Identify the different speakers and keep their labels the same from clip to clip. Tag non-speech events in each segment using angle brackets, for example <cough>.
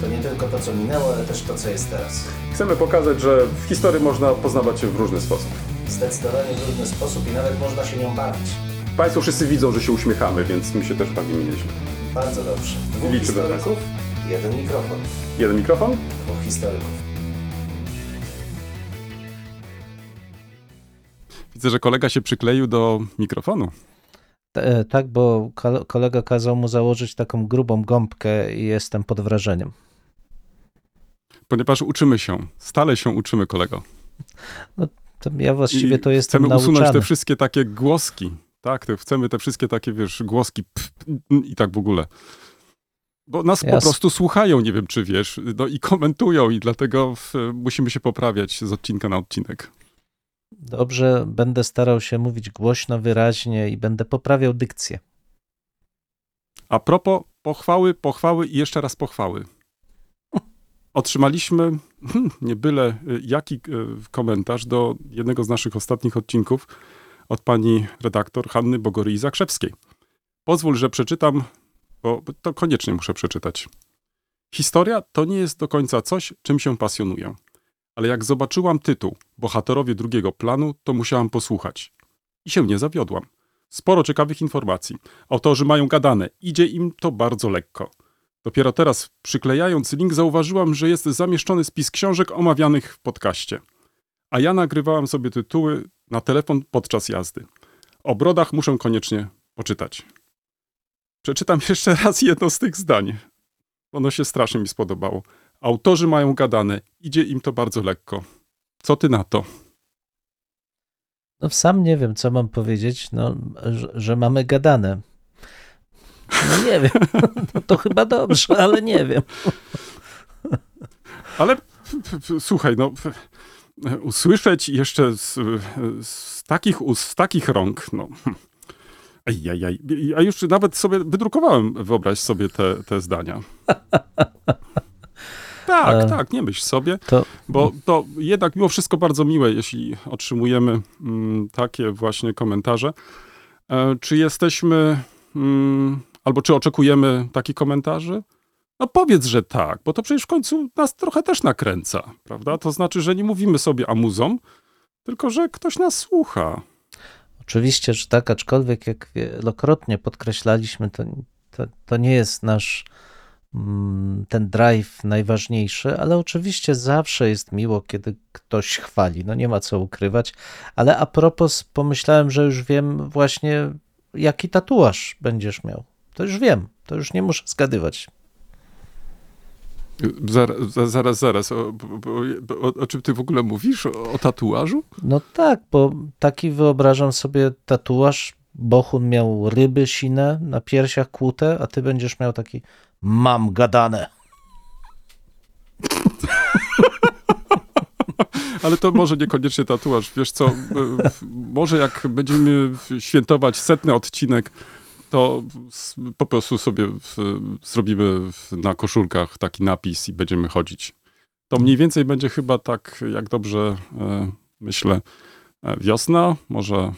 Speaker 1: To nie tylko to, co minęło, ale też to, co jest teraz.
Speaker 2: Chcemy pokazać, że w historii można poznawać się w różny sposób.
Speaker 1: Zdecydowanie w różny sposób i nawet można się nią bawić.
Speaker 2: Państwo wszyscy widzą, że się uśmiechamy, więc my się też bawimy nieźle.
Speaker 1: Bardzo dobrze. Dwóch
Speaker 2: Liczymy na
Speaker 1: historyków, jeden mikrofon.
Speaker 2: Jeden mikrofon?
Speaker 1: Dwóch historyków.
Speaker 3: Widzę, że kolega się przykleił do mikrofonu.
Speaker 4: Tak, bo kol- kolega kazał mu założyć taką grubą gąbkę i jestem pod wrażeniem.
Speaker 3: Ponieważ uczymy się, stale się uczymy, kolego.
Speaker 4: To ja właściwie
Speaker 3: I
Speaker 4: to jestem
Speaker 3: Chcemy usunąć
Speaker 4: nauczany.
Speaker 3: te wszystkie takie głoski. Tak, te, chcemy te wszystkie takie, wiesz, głoski pf, n- i tak w ogóle. Bo nas po
Speaker 4: Jas-
Speaker 3: prostu słuchają, nie wiem czy wiesz, no i komentują i dlatego w, musimy się poprawiać z odcinka na odcinek.
Speaker 4: Dobrze, będę starał się mówić głośno, wyraźnie i będę poprawiał dykcję.
Speaker 3: A propos pochwały, pochwały i jeszcze raz pochwały. Otrzymaliśmy hmm, nie byle y, jaki y, komentarz do jednego z naszych ostatnich odcinków od pani redaktor Hanny Bogory Zakrzewskiej. Pozwól, że przeczytam, bo to koniecznie muszę przeczytać. Historia to nie jest do końca coś, czym się pasjonuję. Ale jak zobaczyłam tytuł Bohaterowie drugiego planu, to musiałam posłuchać. I się nie zawiodłam. Sporo ciekawych informacji. Autorzy mają gadane, idzie im to bardzo lekko. Dopiero teraz, przyklejając link, zauważyłam, że jest zamieszczony spis książek omawianych w podcaście. A ja nagrywałam sobie tytuły na telefon podczas jazdy. O brodach muszę koniecznie poczytać. Przeczytam <laughs> jeszcze raz jedno z tych zdań. Ono się strasznie mi spodobało. Autorzy mają gadane, idzie im to bardzo lekko. Co ty na to?
Speaker 4: No sam nie wiem, co mam powiedzieć, no, że, że mamy gadane. No nie wiem, no <laughs> to chyba dobrze, ale nie wiem.
Speaker 3: Ale słuchaj, no usłyszeć jeszcze z, z takich ust, z takich rąk, no. Ajajaj. Ja już nawet sobie wydrukowałem, wyobraź sobie te, te zdania. <laughs> Tak,
Speaker 4: E,
Speaker 3: tak, nie myśl sobie,
Speaker 4: To
Speaker 3: bo to jednak mimo wszystko bardzo miłe, jeśli otrzymujemy mm, takie właśnie komentarze. E, czy jesteśmy, mm, albo czy oczekujemy takich komentarzy? No powiedz, że tak, bo to przecież w końcu nas trochę też nakręca, prawda? To znaczy, że nie mówimy sobie amuzom, tylko że ktoś nas słucha.
Speaker 4: Oczywiście, że tak, aczkolwiek jak wielokrotnie podkreślaliśmy, to, to, to nie jest nasz mm, ten drive najważniejszy, ale oczywiście zawsze jest miło, kiedy ktoś chwali. No nie ma co ukrywać. Ale a propos, pomyślałem, że już wiem właśnie, jaki tatuaż będziesz miał. To już wiem, to już nie muszę zgadywać.
Speaker 3: Zaraz, zaraz, zaraz. O, o, o czym ty w ogóle mówisz? O, tatuażu?
Speaker 4: No tak, bo taki wyobrażam sobie tatuaż. Bohun miał ryby sine na piersiach kłute, a ty będziesz miał taki mam gadane. <laughs>
Speaker 3: Ale to może niekoniecznie tatuaż. Wiesz co, e, może jak będziemy świętować setny odcinek, to po prostu sobie w, zrobimy w, na koszulkach taki napis i będziemy chodzić. To mniej więcej będzie chyba tak, jak dobrze e, myślę, e, wiosna, może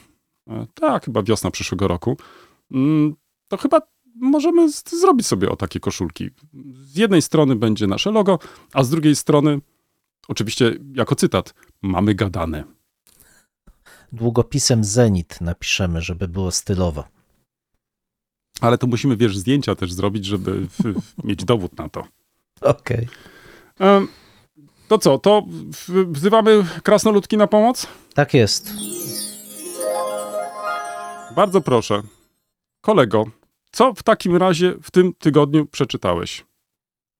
Speaker 3: e, tak, chyba wiosna przyszłego roku. Mm, to chyba możemy z, zrobić sobie o takie koszulki. Z jednej strony będzie nasze logo, a z drugiej strony Oczywiście jako cytat, mamy gadane.
Speaker 4: Długopisem Zenit napiszemy, żeby było stylowo.
Speaker 3: Ale to musimy, wiesz, zdjęcia też zrobić, żeby mieć dowód na to.
Speaker 4: Okej.
Speaker 3: Em, to co, to wzywamy krasnoludki na pomoc?
Speaker 4: Tak jest.
Speaker 3: Bardzo proszę. Kolego, co w takim razie w tym tygodniu przeczytałeś?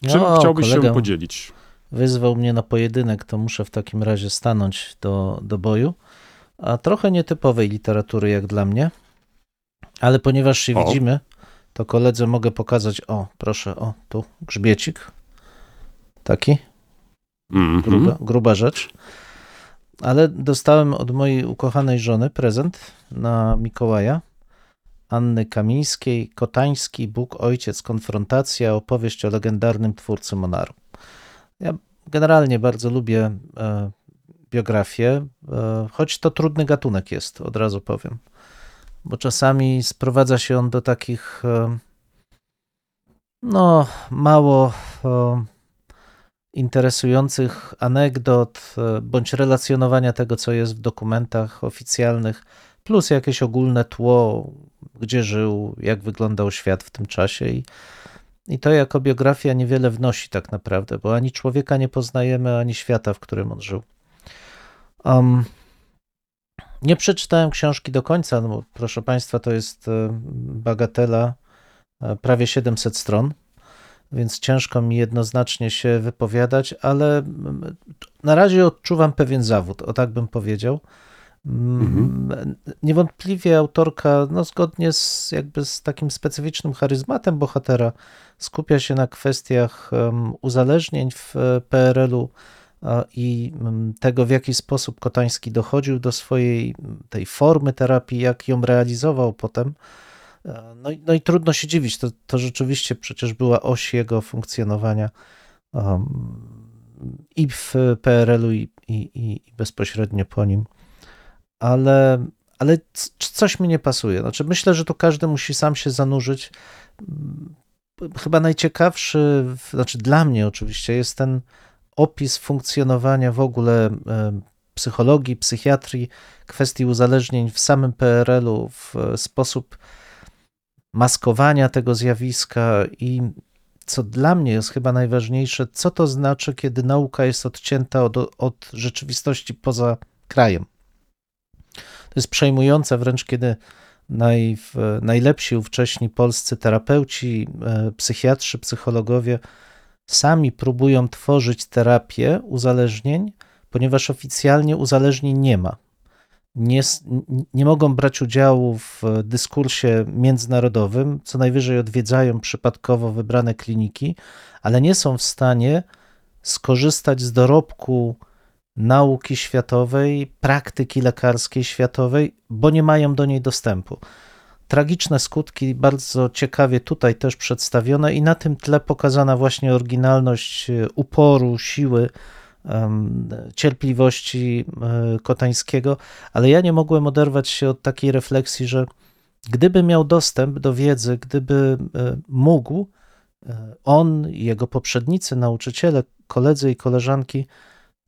Speaker 3: Czym chciałbyś
Speaker 4: kolega
Speaker 3: się podzielić?
Speaker 4: Wyzwał mnie na pojedynek, to muszę w takim razie stanąć do, do boju. A trochę nietypowej literatury jak dla mnie. Ale ponieważ się
Speaker 3: O.
Speaker 4: widzimy, to koledze mogę pokazać, o proszę, o tu grzbiecik. Taki,
Speaker 3: Mhm.
Speaker 4: gruba, gruba rzecz. ale dostałem od mojej ukochanej żony prezent na Mikołaja. Anny Kamińskiej, Kotański, Bóg, Ojciec, Konfrontacja, opowieść o legendarnym twórcy Monaru. Ja generalnie bardzo lubię e, biografię, e, choć to trudny gatunek jest, od razu powiem. Bo czasami sprowadza się on do takich e, no, mało e, interesujących anegdot, e, bądź relacjonowania tego, co jest w dokumentach oficjalnych, plus jakieś ogólne tło, gdzie żył, jak wyglądał świat w tym czasie. I, i to jako biografia niewiele wnosi tak naprawdę, bo ani człowieka nie poznajemy, ani świata, w którym on żył. Um, nie przeczytałem książki do końca, no bo proszę Państwa, to jest e, bagatela e, prawie 700 stron, więc ciężko mi jednoznacznie się wypowiadać, ale na razie odczuwam pewien zawód, o tak bym powiedział. Mm, Niewątpliwie autorka, no zgodnie z jakby z takim specyficznym charyzmatem bohatera, skupia się na kwestiach uzależnień w e, PRL-u i mm, tego, w jaki sposób Kotański dochodził do swojej mm, tej formy terapii, jak ją realizował potem. E, No i, no i trudno się dziwić, to, to rzeczywiście przecież była oś jego funkcjonowania um, i w PRL-u, i, i, i- bezpośrednio po nim. Ale, ale coś mi nie pasuje. Znaczy, myślę, że tu każdy musi sam się zanurzyć. Mm, Chyba najciekawszy, znaczy dla mnie oczywiście, jest ten opis funkcjonowania w ogóle e, psychologii, psychiatrii, kwestii uzależnień w samym PRL-u, w e, sposób maskowania tego zjawiska i co dla mnie jest chyba najważniejsze, co to znaczy, kiedy nauka jest odcięta od, od rzeczywistości poza krajem. To jest przejmujące wręcz, kiedy naj, najlepsi ówcześni polscy terapeuci, e, psychiatrzy, psychologowie sami próbują tworzyć terapię uzależnień, ponieważ oficjalnie uzależnień nie ma. Nie, nie mogą brać udziału w dyskursie międzynarodowym, co najwyżej odwiedzają przypadkowo wybrane kliniki, ale nie są w stanie skorzystać z dorobku nauki światowej, praktyki lekarskiej światowej, bo nie mają do niej dostępu. Tragiczne skutki, bardzo ciekawie tutaj też przedstawione, i na tym tle pokazana właśnie oryginalność e, uporu, siły, cierpliwości e, Kotańskiego, ale ja nie mogłem oderwać się od takiej refleksji, że gdyby miał dostęp do wiedzy, gdyby e, mógł, on jego poprzednicy, nauczyciele, koledzy i koleżanki,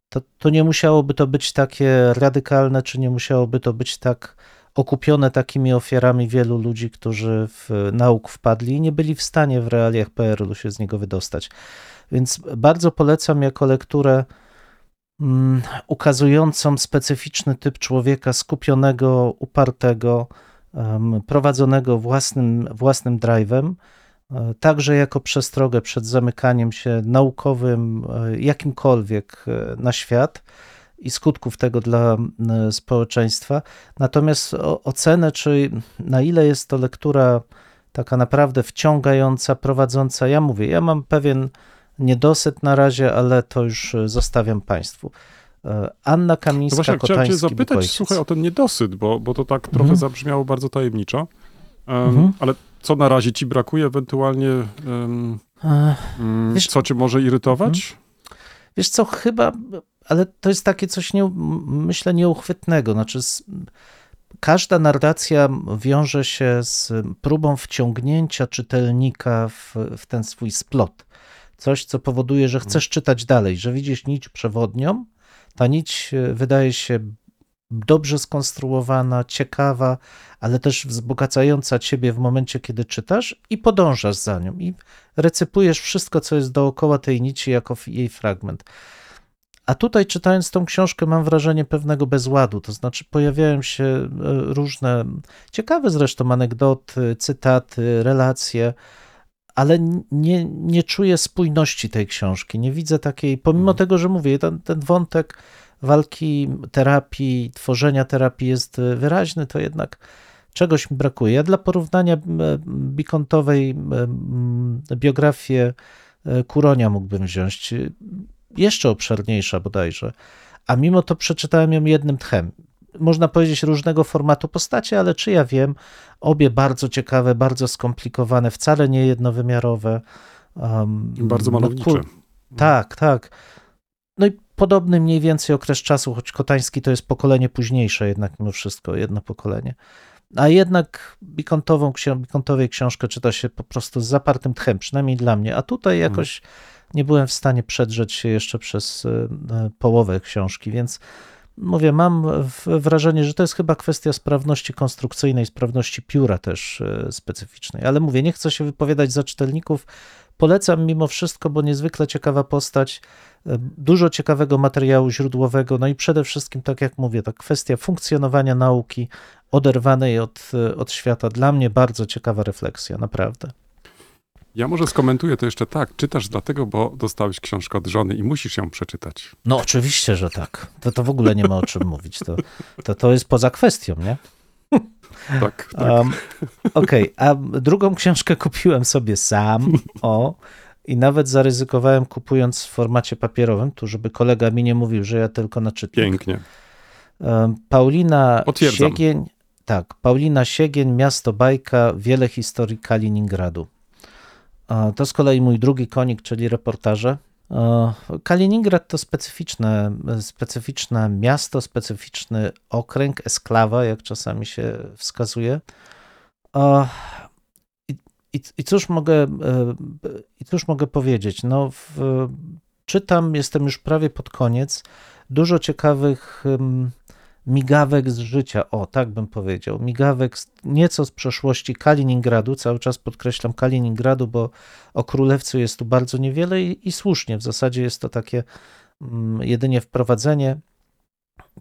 Speaker 4: to, to nie musiałoby to być takie radykalne, czy nie musiałoby to być tak okupione takimi ofiarami wielu ludzi, którzy w nauk wpadli i nie byli w stanie w realiach PRL-u się z niego wydostać. Więc bardzo polecam jako lekturę mm, ukazującą specyficzny typ człowieka skupionego, upartego, em, prowadzonego własnym, własnym drive'em, e, także jako przestrogę przed zamykaniem się naukowym, e, jakimkolwiek e, na świat i skutków tego dla społeczeństwa. Natomiast ocenę, czy na ile jest to lektura taka naprawdę wciągająca, prowadząca, ja mówię, ja mam pewien niedosyt na razie, ale to już e, zostawiam Państwu. E, Anna Kamińska,
Speaker 3: właśnie chciałem cię
Speaker 4: Kotański,
Speaker 3: zapytać,
Speaker 4: Bukojciec.
Speaker 3: słuchaj, o ten niedosyt, bo, bo to tak trochę
Speaker 4: Mhm.
Speaker 3: zabrzmiało bardzo tajemniczo. Em,
Speaker 4: Mhm.
Speaker 3: Ale co na razie ci brakuje ewentualnie? mm,
Speaker 4: Wiesz-
Speaker 3: co cię może irytować?
Speaker 4: Wiesz co, chyba, ale to jest takie coś, nie, myślę, nieuchwytnego. Znaczy, każda narracja wiąże się z próbą wciągnięcia czytelnika w, w ten swój splot. Coś, co powoduje, że chcesz czytać dalej, że widzisz nić przewodnią. Ta nić e, wydaje się dobrze skonstruowana, ciekawa, ale też wzbogacająca ciebie w momencie, kiedy czytasz i podążasz za nią. I recypujesz wszystko, co jest dookoła tej nici, jako jej fragment. A tutaj, czytając tą książkę, mam wrażenie pewnego bezładu. To znaczy, pojawiają się e, różne, ciekawe zresztą anegdoty, cytaty, relacje, ale nie, nie czuję spójności tej książki. Nie widzę takiej, pomimo
Speaker 3: Mhm.
Speaker 4: tego, że mówię, ten, ten wątek walki, terapii, tworzenia terapii jest e, wyraźny, to jednak czegoś mi brakuje. Ja dla porównania m, bikontowej biografię e, Kuronia mógłbym wziąć, e, jeszcze obszerniejsza bodajże, a mimo to przeczytałem ją jednym tchem. Można powiedzieć różnego formatu postacie, ale czy ja wiem, obie bardzo ciekawe, bardzo skomplikowane, wcale nie jednowymiarowe. Um,
Speaker 3: Bardzo
Speaker 4: no
Speaker 3: malownicze.
Speaker 4: kur- tak, tak. No i podobny mniej więcej okres czasu, choć Kotański to jest pokolenie późniejsze jednak mimo wszystko, jedno pokolenie. A jednak Bikontową, Bikontowej książkę czyta się po prostu z zapartym tchem, przynajmniej dla mnie. A tutaj jakoś nie byłem w stanie przedrzeć się jeszcze przez e, e, połowę książki, więc mówię, mam wrażenie, że to jest chyba kwestia sprawności konstrukcyjnej, sprawności pióra też e, specyficznej. Ale mówię, nie chcę się wypowiadać za czytelników. Polecam mimo wszystko, bo niezwykle ciekawa postać, e, dużo ciekawego materiału źródłowego, no i przede wszystkim, tak jak mówię, ta kwestia funkcjonowania nauki oderwanej od, e, od świata. Dla mnie bardzo ciekawa refleksja, naprawdę.
Speaker 3: Ja może skomentuję to jeszcze tak. Czytasz dlatego, bo dostałeś książkę od żony i musisz ją przeczytać.
Speaker 4: No oczywiście, że tak. To, to w ogóle nie ma o czym mówić. To, to, to jest poza kwestią, nie?
Speaker 3: Tak, tak.
Speaker 4: Um, Okej, a drugą książkę kupiłem sobie sam, o, i nawet zaryzykowałem kupując w formacie papierowym, tu żeby kolega mi nie mówił, że ja tylko na czytnik.
Speaker 3: Pięknie.
Speaker 4: Um, Paulina
Speaker 3: Potwierdzam.
Speaker 4: Siegień, tak, Paulina Siegień, Miasto Bajka, Wiele historii Kaliningradu. To z kolei mój drugi konik, czyli reportaże. Kaliningrad to specyficzne, specyficzne miasto, specyficzny okręg, esklawa, jak czasami się wskazuje. I, i, i cóż mogę, e, i cóż mogę powiedzieć? No, w, czytam, jestem już prawie pod koniec. Dużo ciekawych migawek z życia, o tak bym powiedział, migawek z, nieco z przeszłości Kaliningradu, cały czas podkreślam Kaliningradu, bo o królewcu jest tu bardzo niewiele i, i słusznie, w zasadzie jest to takie mm, jedynie wprowadzenie,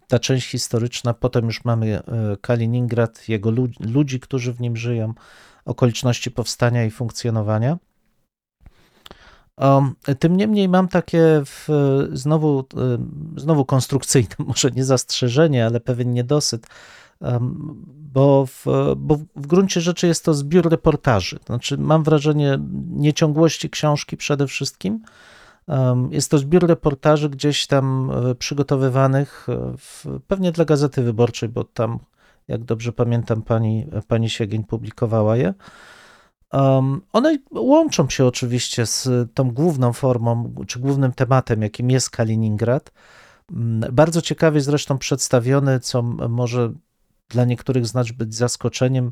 Speaker 4: ta część historyczna, potem już mamy e, Kaliningrad, jego lud, ludzi, którzy w nim żyją, okoliczności powstania i funkcjonowania. Tym niemniej mam takie w, znowu, e, znowu konstrukcyjne, <laughs> może nie zastrzeżenie, ale pewien niedosyt, bo w, bo w gruncie rzeczy jest to zbiór reportaży. Znaczy, mam wrażenie nieciągłości książki przede wszystkim. Jest to zbiór reportaży gdzieś tam e, przygotowywanych, e, w, pewnie dla Gazety Wyborczej, bo tam, jak dobrze pamiętam, pani, pani Siegień publikowała je. Um, one łączą się oczywiście z tą główną formą, czy głównym tematem, jakim jest Kaliningrad. Mm, Bardzo ciekawie zresztą przedstawiony, co może dla niektórych z nas być zaskoczeniem.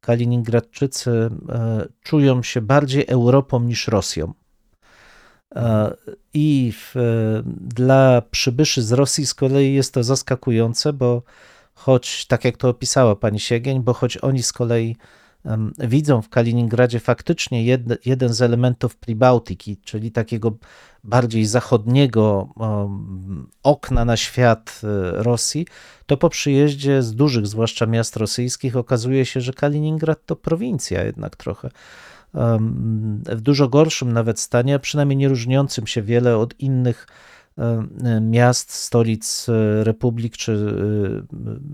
Speaker 4: Kaliningradczycy e, czują się bardziej Europą niż Rosją. E, I w, e, dla przybyszy z Rosji z kolei jest to zaskakujące, bo choć, tak jak to opisała pani Siegień, bo choć oni z kolei widzą w Kaliningradzie faktycznie jed, jeden z elementów Pribałtiki, czyli takiego bardziej zachodniego okna na świat e, Rosji, to po przyjeździe z dużych, zwłaszcza miast rosyjskich, okazuje się, że Kaliningrad to prowincja jednak trochę w dużo gorszym nawet stanie, a przynajmniej nie różniącym się wiele od innych miast, stolic e, republik czy,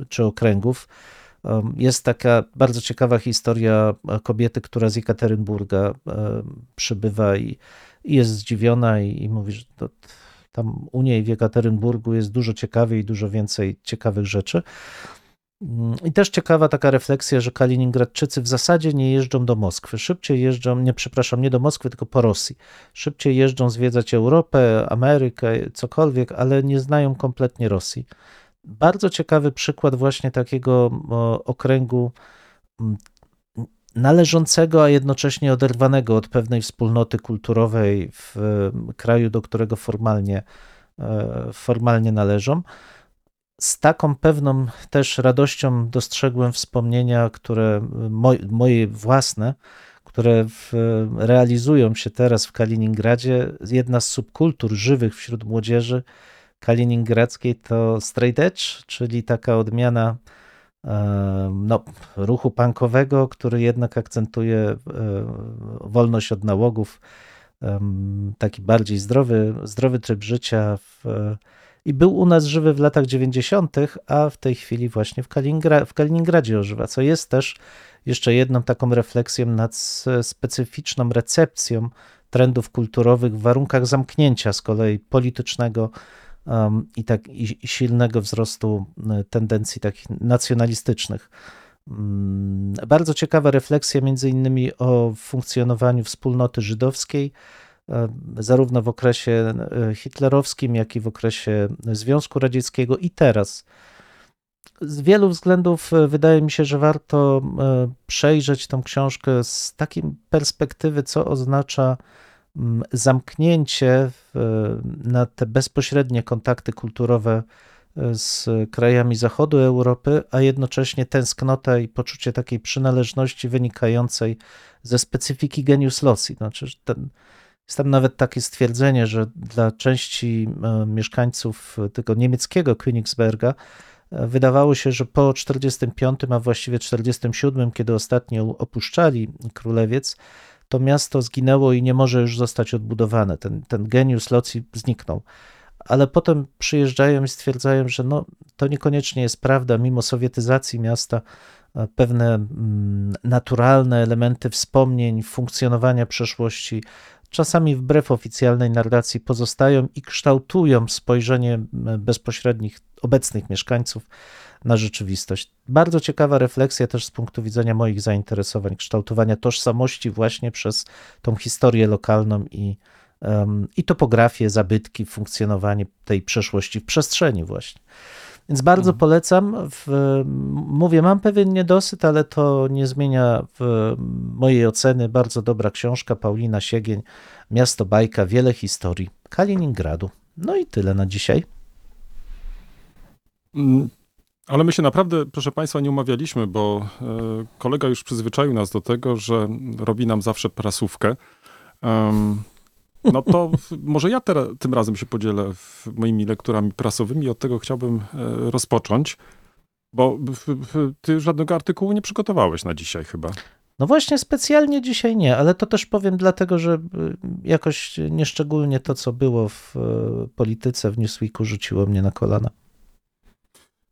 Speaker 4: e, czy okręgów. Jest taka bardzo ciekawa historia kobiety, która z Jekaterynburga em, przybywa i, i jest zdziwiona i, i mówi, że to, tam u niej w Jekaterynburgu jest dużo ciekawiej dużo więcej ciekawych rzeczy. Mm, I też ciekawa taka refleksja, że Kaliningradczycy w zasadzie nie jeżdżą do Moskwy. Szybciej jeżdżą, nie przepraszam, nie do Moskwy, tylko po Rosji. Szybciej jeżdżą zwiedzać Europę, Amerykę, cokolwiek, ale nie znają kompletnie Rosji. Bardzo ciekawy przykład właśnie takiego okręgu należącego, a jednocześnie oderwanego od pewnej wspólnoty kulturowej w kraju, do którego formalnie, e, formalnie należą z taką pewną też radością dostrzegłem wspomnienia, które moj, moje własne, które w, realizują się teraz w Kaliningradzie. Jedna z subkultur żywych wśród młodzieży kaliningradzkiej to straight edge, czyli taka odmiana e, no, ruchu punkowego, który jednak akcentuje e, wolność od nałogów, em, taki bardziej zdrowy, zdrowy tryb życia w, i był u nas żywy w latach 90., a w tej chwili właśnie w, Kaliningra- w Kaliningradzie ożywa, co jest też jeszcze jedną taką refleksją nad specyficzną recepcją trendów kulturowych w warunkach zamknięcia z kolei politycznego i, tak, i, silnego wzrostu e, tendencji takich nacjonalistycznych. Mm, Bardzo ciekawa refleksja między innymi o funkcjonowaniu wspólnoty żydowskiej, e, zarówno w okresie e, hitlerowskim, jak i w okresie Związku Radzieckiego i teraz. Z wielu względów wydaje mi się, że warto przejrzeć tą książkę z takiej perspektywy, co oznacza zamknięcie na te bezpośrednie kontakty kulturowe e, z krajami zachodu Europy, a jednocześnie tęsknota i poczucie takiej przynależności wynikającej ze specyfiki genius loci. Znaczy, ten, jest tam nawet takie stwierdzenie, że dla części e, mieszkańców tego niemieckiego Königsberga e, wydawało się, że po 45, a właściwie 47, kiedy ostatnio opuszczali królewiec, to miasto zginęło i nie może już zostać odbudowane. Ten, ten genius loci zniknął. Ale potem przyjeżdżają i stwierdzają, że no, to niekoniecznie jest prawda, mimo sowietyzacji miasta e, pewne mm, naturalne elementy wspomnień, funkcjonowania przeszłości, czasami wbrew oficjalnej narracji pozostają i kształtują spojrzenie bezpośrednich obecnych mieszkańców na rzeczywistość. Bardzo ciekawa refleksja też z punktu widzenia moich zainteresowań, kształtowania tożsamości właśnie przez tą historię lokalną i, em, i topografię, zabytki, funkcjonowanie tej przeszłości w przestrzeni właśnie. Więc bardzo polecam. W, mówię, mam pewien niedosyt, ale to nie zmienia w mojej oceny. Bardzo dobra książka Paulina Siegień, Miasto Bajka, wiele historii Kaliningradu. No i tyle na dzisiaj.
Speaker 3: Mm, Ale my się naprawdę, proszę Państwa, nie umawialiśmy, bo e, kolega już przyzwyczaił nas do tego, że robi nam zawsze prasówkę. No to może ja teraz, tym razem się podzielę moimi lekturami prasowymi. Od tego chciałbym e, rozpocząć, bo ty żadnego artykułu nie przygotowałeś na dzisiaj chyba.
Speaker 4: No właśnie, specjalnie dzisiaj nie, ale to też powiem dlatego, że y, jakoś nieszczególnie to, co było w y, polityce w Newsweeku, rzuciło mnie na kolana.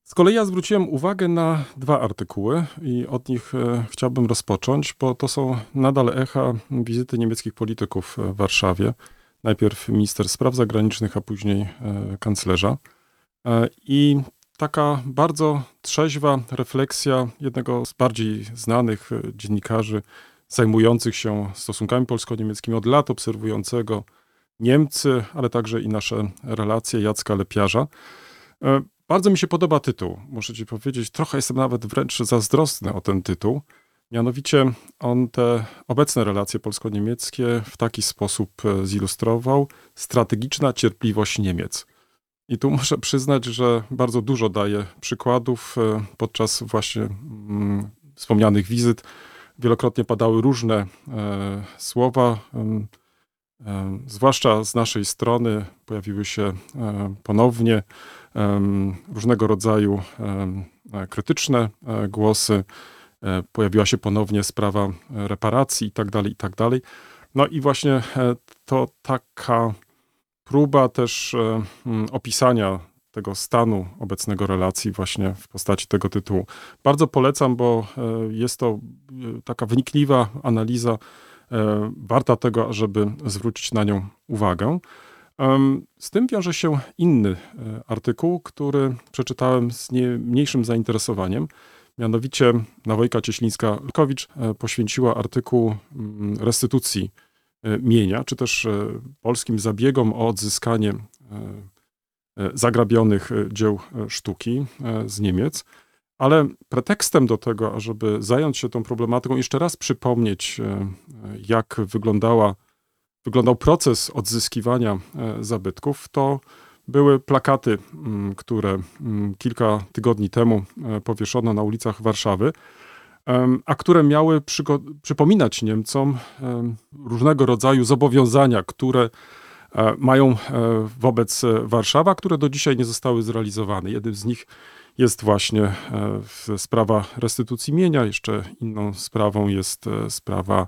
Speaker 3: Z kolei ja zwróciłem uwagę na dwa artykuły i od nich e, chciałbym rozpocząć, bo to są nadal echa wizyty niemieckich polityków w Warszawie. Najpierw minister spraw zagranicznych, a później e, kanclerza. E, I taka bardzo trzeźwa refleksja jednego z bardziej znanych dziennikarzy zajmujących się stosunkami polsko-niemieckimi od lat, obserwującego Niemcy, ale także i nasze relacje Jacka Lepiarza. E, bardzo mi się podoba tytuł, muszę ci powiedzieć. Trochę jestem nawet wręcz zazdrosny o ten tytuł. Mianowicie on te obecne relacje polsko-niemieckie w taki sposób e, zilustrował. Strategiczna cierpliwość Niemiec. I tu <laughs> muszę przyznać, że bardzo dużo daję przykładów e, podczas właśnie mm, wspomnianych wizyt. Wielokrotnie padały różne e, słowa. em, zwłaszcza z naszej strony pojawiły się e, ponownie różnego rodzaju e, krytyczne e, głosy. E, Pojawiła się ponownie sprawa reparacji i tak dalej, i tak. No i właśnie to taka próba też opisania tego stanu obecnego relacji właśnie w postaci tego tytułu. Bardzo polecam, bo jest to taka wynikliwa analiza, warta tego, żeby zwrócić na nią uwagę. Z tym wiąże się inny e, artykuł, który przeczytałem z nie mniejszym zainteresowaniem. Mianowicie Nawojka Cieślińska-Lkowicz e, poświęciła artykuł mm, restytucji e, mienia, czy też polskim zabiegom o odzyskanie zagrabionych dzieł sztuki z Niemiec. Ale pretekstem do tego, ażeby zająć się tą problematyką, jeszcze raz przypomnieć, jak wyglądała wyglądał proces odzyskiwania e, zabytków, to były plakaty, mm, które mm, kilka tygodni temu e, powieszono na ulicach Warszawy, a które miały przypominać Niemcom em, różnego rodzaju zobowiązania, które e, mają wobec e, Warszawy, a które do dzisiaj nie zostały zrealizowane. Jednym z nich jest właśnie sprawa restytucji mienia, jeszcze inną sprawą jest sprawa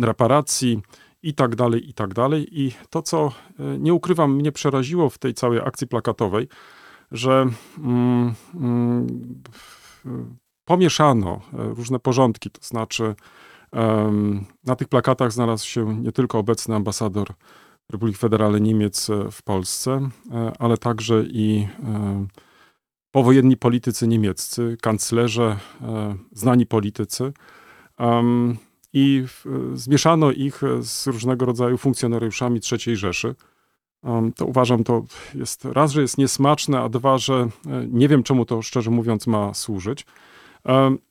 Speaker 3: reparacji i tak dalej, i tak dalej. I to, co e, nie ukrywam, mnie przeraziło w tej całej akcji plakatowej, że mm, mm, pomieszano e, różne porządki, to znaczy em, na tych plakatach znalazł się nie tylko obecny ambasador Republiki Federalnej Niemiec e, w Polsce, ale także i e, powojenni politycy niemieccy, kanclerze, e, znani politycy. I w- zmieszano ich z różnego rodzaju funkcjonariuszami III Rzeszy. To uważam, to jest raz, że jest niesmaczne, a dwa, że e, nie wiem, czemu to szczerze mówiąc ma służyć.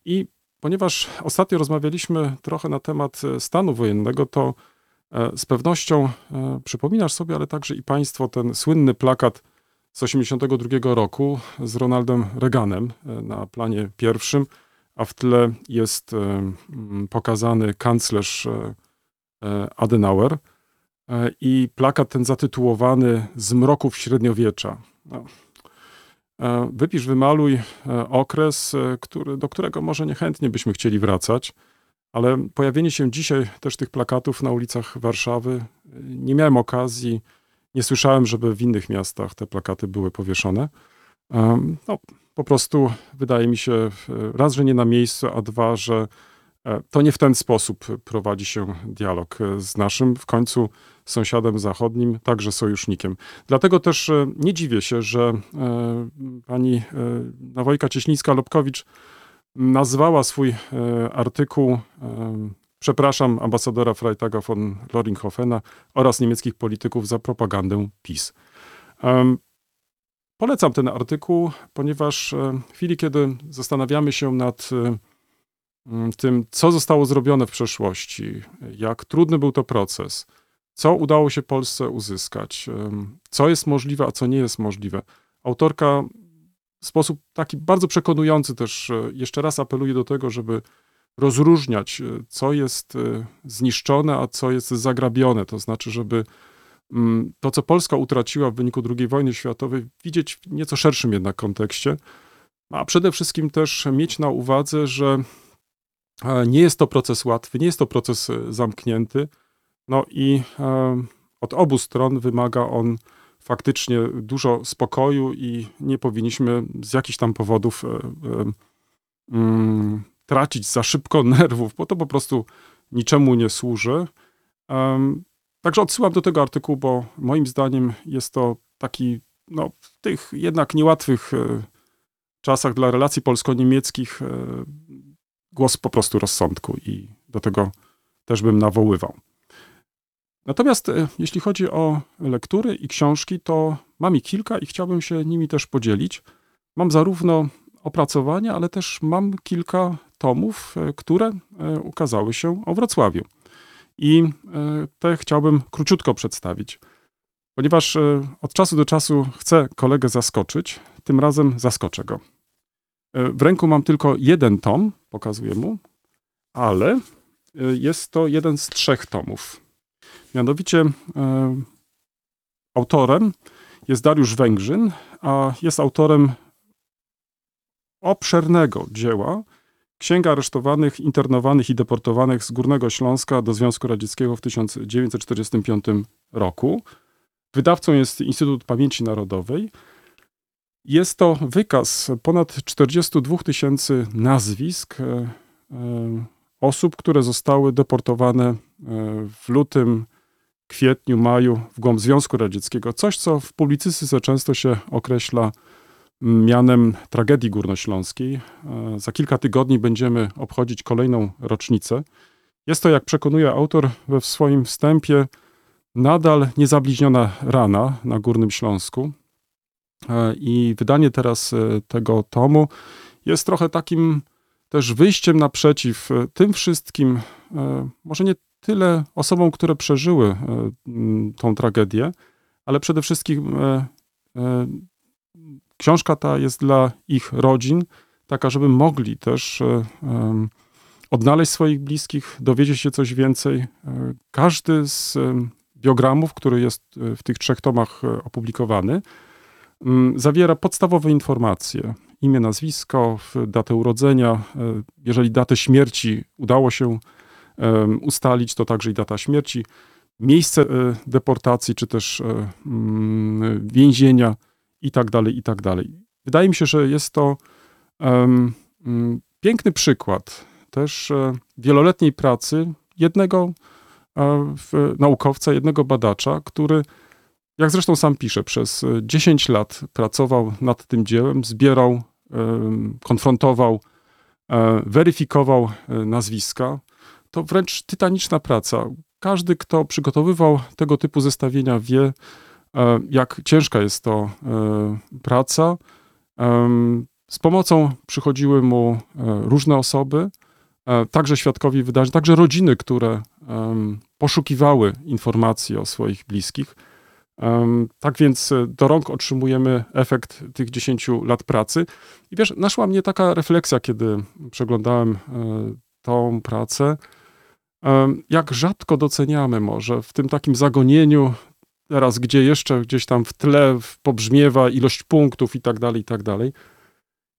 Speaker 3: I ponieważ ostatnio rozmawialiśmy trochę na temat e, stanu wojennego, to e, z pewnością e, przypominasz sobie, ale także i Państwo, ten słynny plakat z 1982 roku z Ronaldem Reaganem e, na planie pierwszym, a w tle jest e, pokazany kanclerz e, e, Adenauer i plakat ten zatytułowany Z mroków średniowiecza. No. Wypisz, wymaluj okres, który, do którego może niechętnie byśmy chcieli wracać, ale pojawienie się dzisiaj też tych plakatów na ulicach Warszawy, nie miałem okazji, nie słyszałem, żeby w innych miastach te plakaty były powieszone. No, po prostu wydaje mi się, e, raz, że nie na miejscu, a dwa, że e, to nie w ten sposób prowadzi się dialog e, z naszym w końcu sąsiadem zachodnim, także sojusznikiem. Dlatego też nie dziwię się, że pani Nawojka Cieślińska-Lobkowicz nazwała swój artykuł Przepraszam ambasadora Freitaga von Loringhofena oraz niemieckich polityków za propagandę PiS. Polecam ten artykuł, ponieważ e, w chwili, kiedy zastanawiamy się nad e, tym, co zostało zrobione w przeszłości, jak trudny był to proces, co udało się Polsce uzyskać, em, co jest możliwe, a co nie jest możliwe. Autorka w sposób taki bardzo przekonujący też e, jeszcze raz apeluje do tego, żeby rozróżniać, e, co jest e, zniszczone, a co jest zagrabione. To znaczy, żeby to, co Polska utraciła w wyniku II wojny światowej, widzieć w nieco szerszym jednak kontekście, a przede wszystkim też mieć na uwadze, że e, nie jest to proces łatwy, nie jest to proces e, zamknięty, no i e, od obu stron wymaga on faktycznie dużo spokoju i nie powinniśmy z jakichś tam powodów mm, tracić za szybko <laughs> nerwów, bo to po prostu niczemu nie służy. Także odsyłam do tego artykułu, bo moim zdaniem jest to taki, no, w tych jednak niełatwych e, czasach dla relacji polsko-niemieckich e, głos po prostu rozsądku i do tego też bym nawoływał. Natomiast e, jeśli chodzi o lektury i książki, to mam ich kilka i chciałbym się nimi też podzielić. Mam zarówno opracowania, ale też mam kilka tomów, które ukazały się o Wrocławiu. I te chciałbym króciutko przedstawić. Ponieważ e, od czasu do czasu chcę kolegę zaskoczyć, tym razem zaskoczę go. E, W ręku mam tylko jeden tom, pokazuję mu, ale e, jest to jeden z trzech tomów. Mianowicie autorem jest Dariusz Węgrzyn, a jest autorem obszernego dzieła Księga aresztowanych, internowanych i deportowanych z Górnego Śląska do Związku Radzieckiego w 1945 roku. Wydawcą jest Instytut Pamięci Narodowej. Jest to wykaz ponad 42 tysięcy nazwisk e, e, osób, które zostały deportowane e, w lutym, kwietniu, maju w głąb Związku Radzieckiego. Coś, co w publicystyce często się określa mianem tragedii górnośląskiej. E, Za kilka tygodni będziemy obchodzić kolejną rocznicę. Jest to, jak przekonuje autor we swoim wstępie, nadal niezabliźniona rana na Górnym Śląsku. E, I wydanie teraz e, tego tomu jest trochę takim też wyjściem naprzeciw tym wszystkim, może nie tyle osobom, które przeżyły tą tragedię, ale przede wszystkim książka ta jest dla ich rodzin, taka, żeby mogli też e, odnaleźć swoich bliskich, dowiedzieć się coś więcej. E, Każdy z biogramów, który jest e, w tych trzech tomach opublikowany, mm, zawiera podstawowe informacje. Imię, nazwisko, datę urodzenia. Jeżeli datę śmierci udało się ustalić, to także i data śmierci. Miejsce deportacji, czy też mm, więzienia i tak dalej, i tak dalej. Wydaje mi się, że jest to mm, piękny przykład też e, wieloletniej pracy jednego e, naukowca, jednego badacza, który, jak zresztą sam pisze, przez e, 10 lat pracował nad tym dziełem, zbierał, konfrontował, e, weryfikował e, nazwiska. To wręcz tytaniczna praca. Każdy, kto przygotowywał tego typu zestawienia, wie, e, jak ciężka jest to e, praca. Z pomocą przychodziły mu e, różne osoby, e, także świadkowie wydarzeń, także rodziny, które poszukiwały informacji o swoich bliskich. Tak więc e, do rąk otrzymujemy efekt tych 10 lat pracy. I wiesz, naszła mnie taka refleksja, kiedy przeglądałem e, tą pracę, jak rzadko doceniamy może w tym takim zagonieniu, teraz gdzie jeszcze gdzieś tam w tle pobrzmiewa ilość punktów i tak dalej, i tak dalej,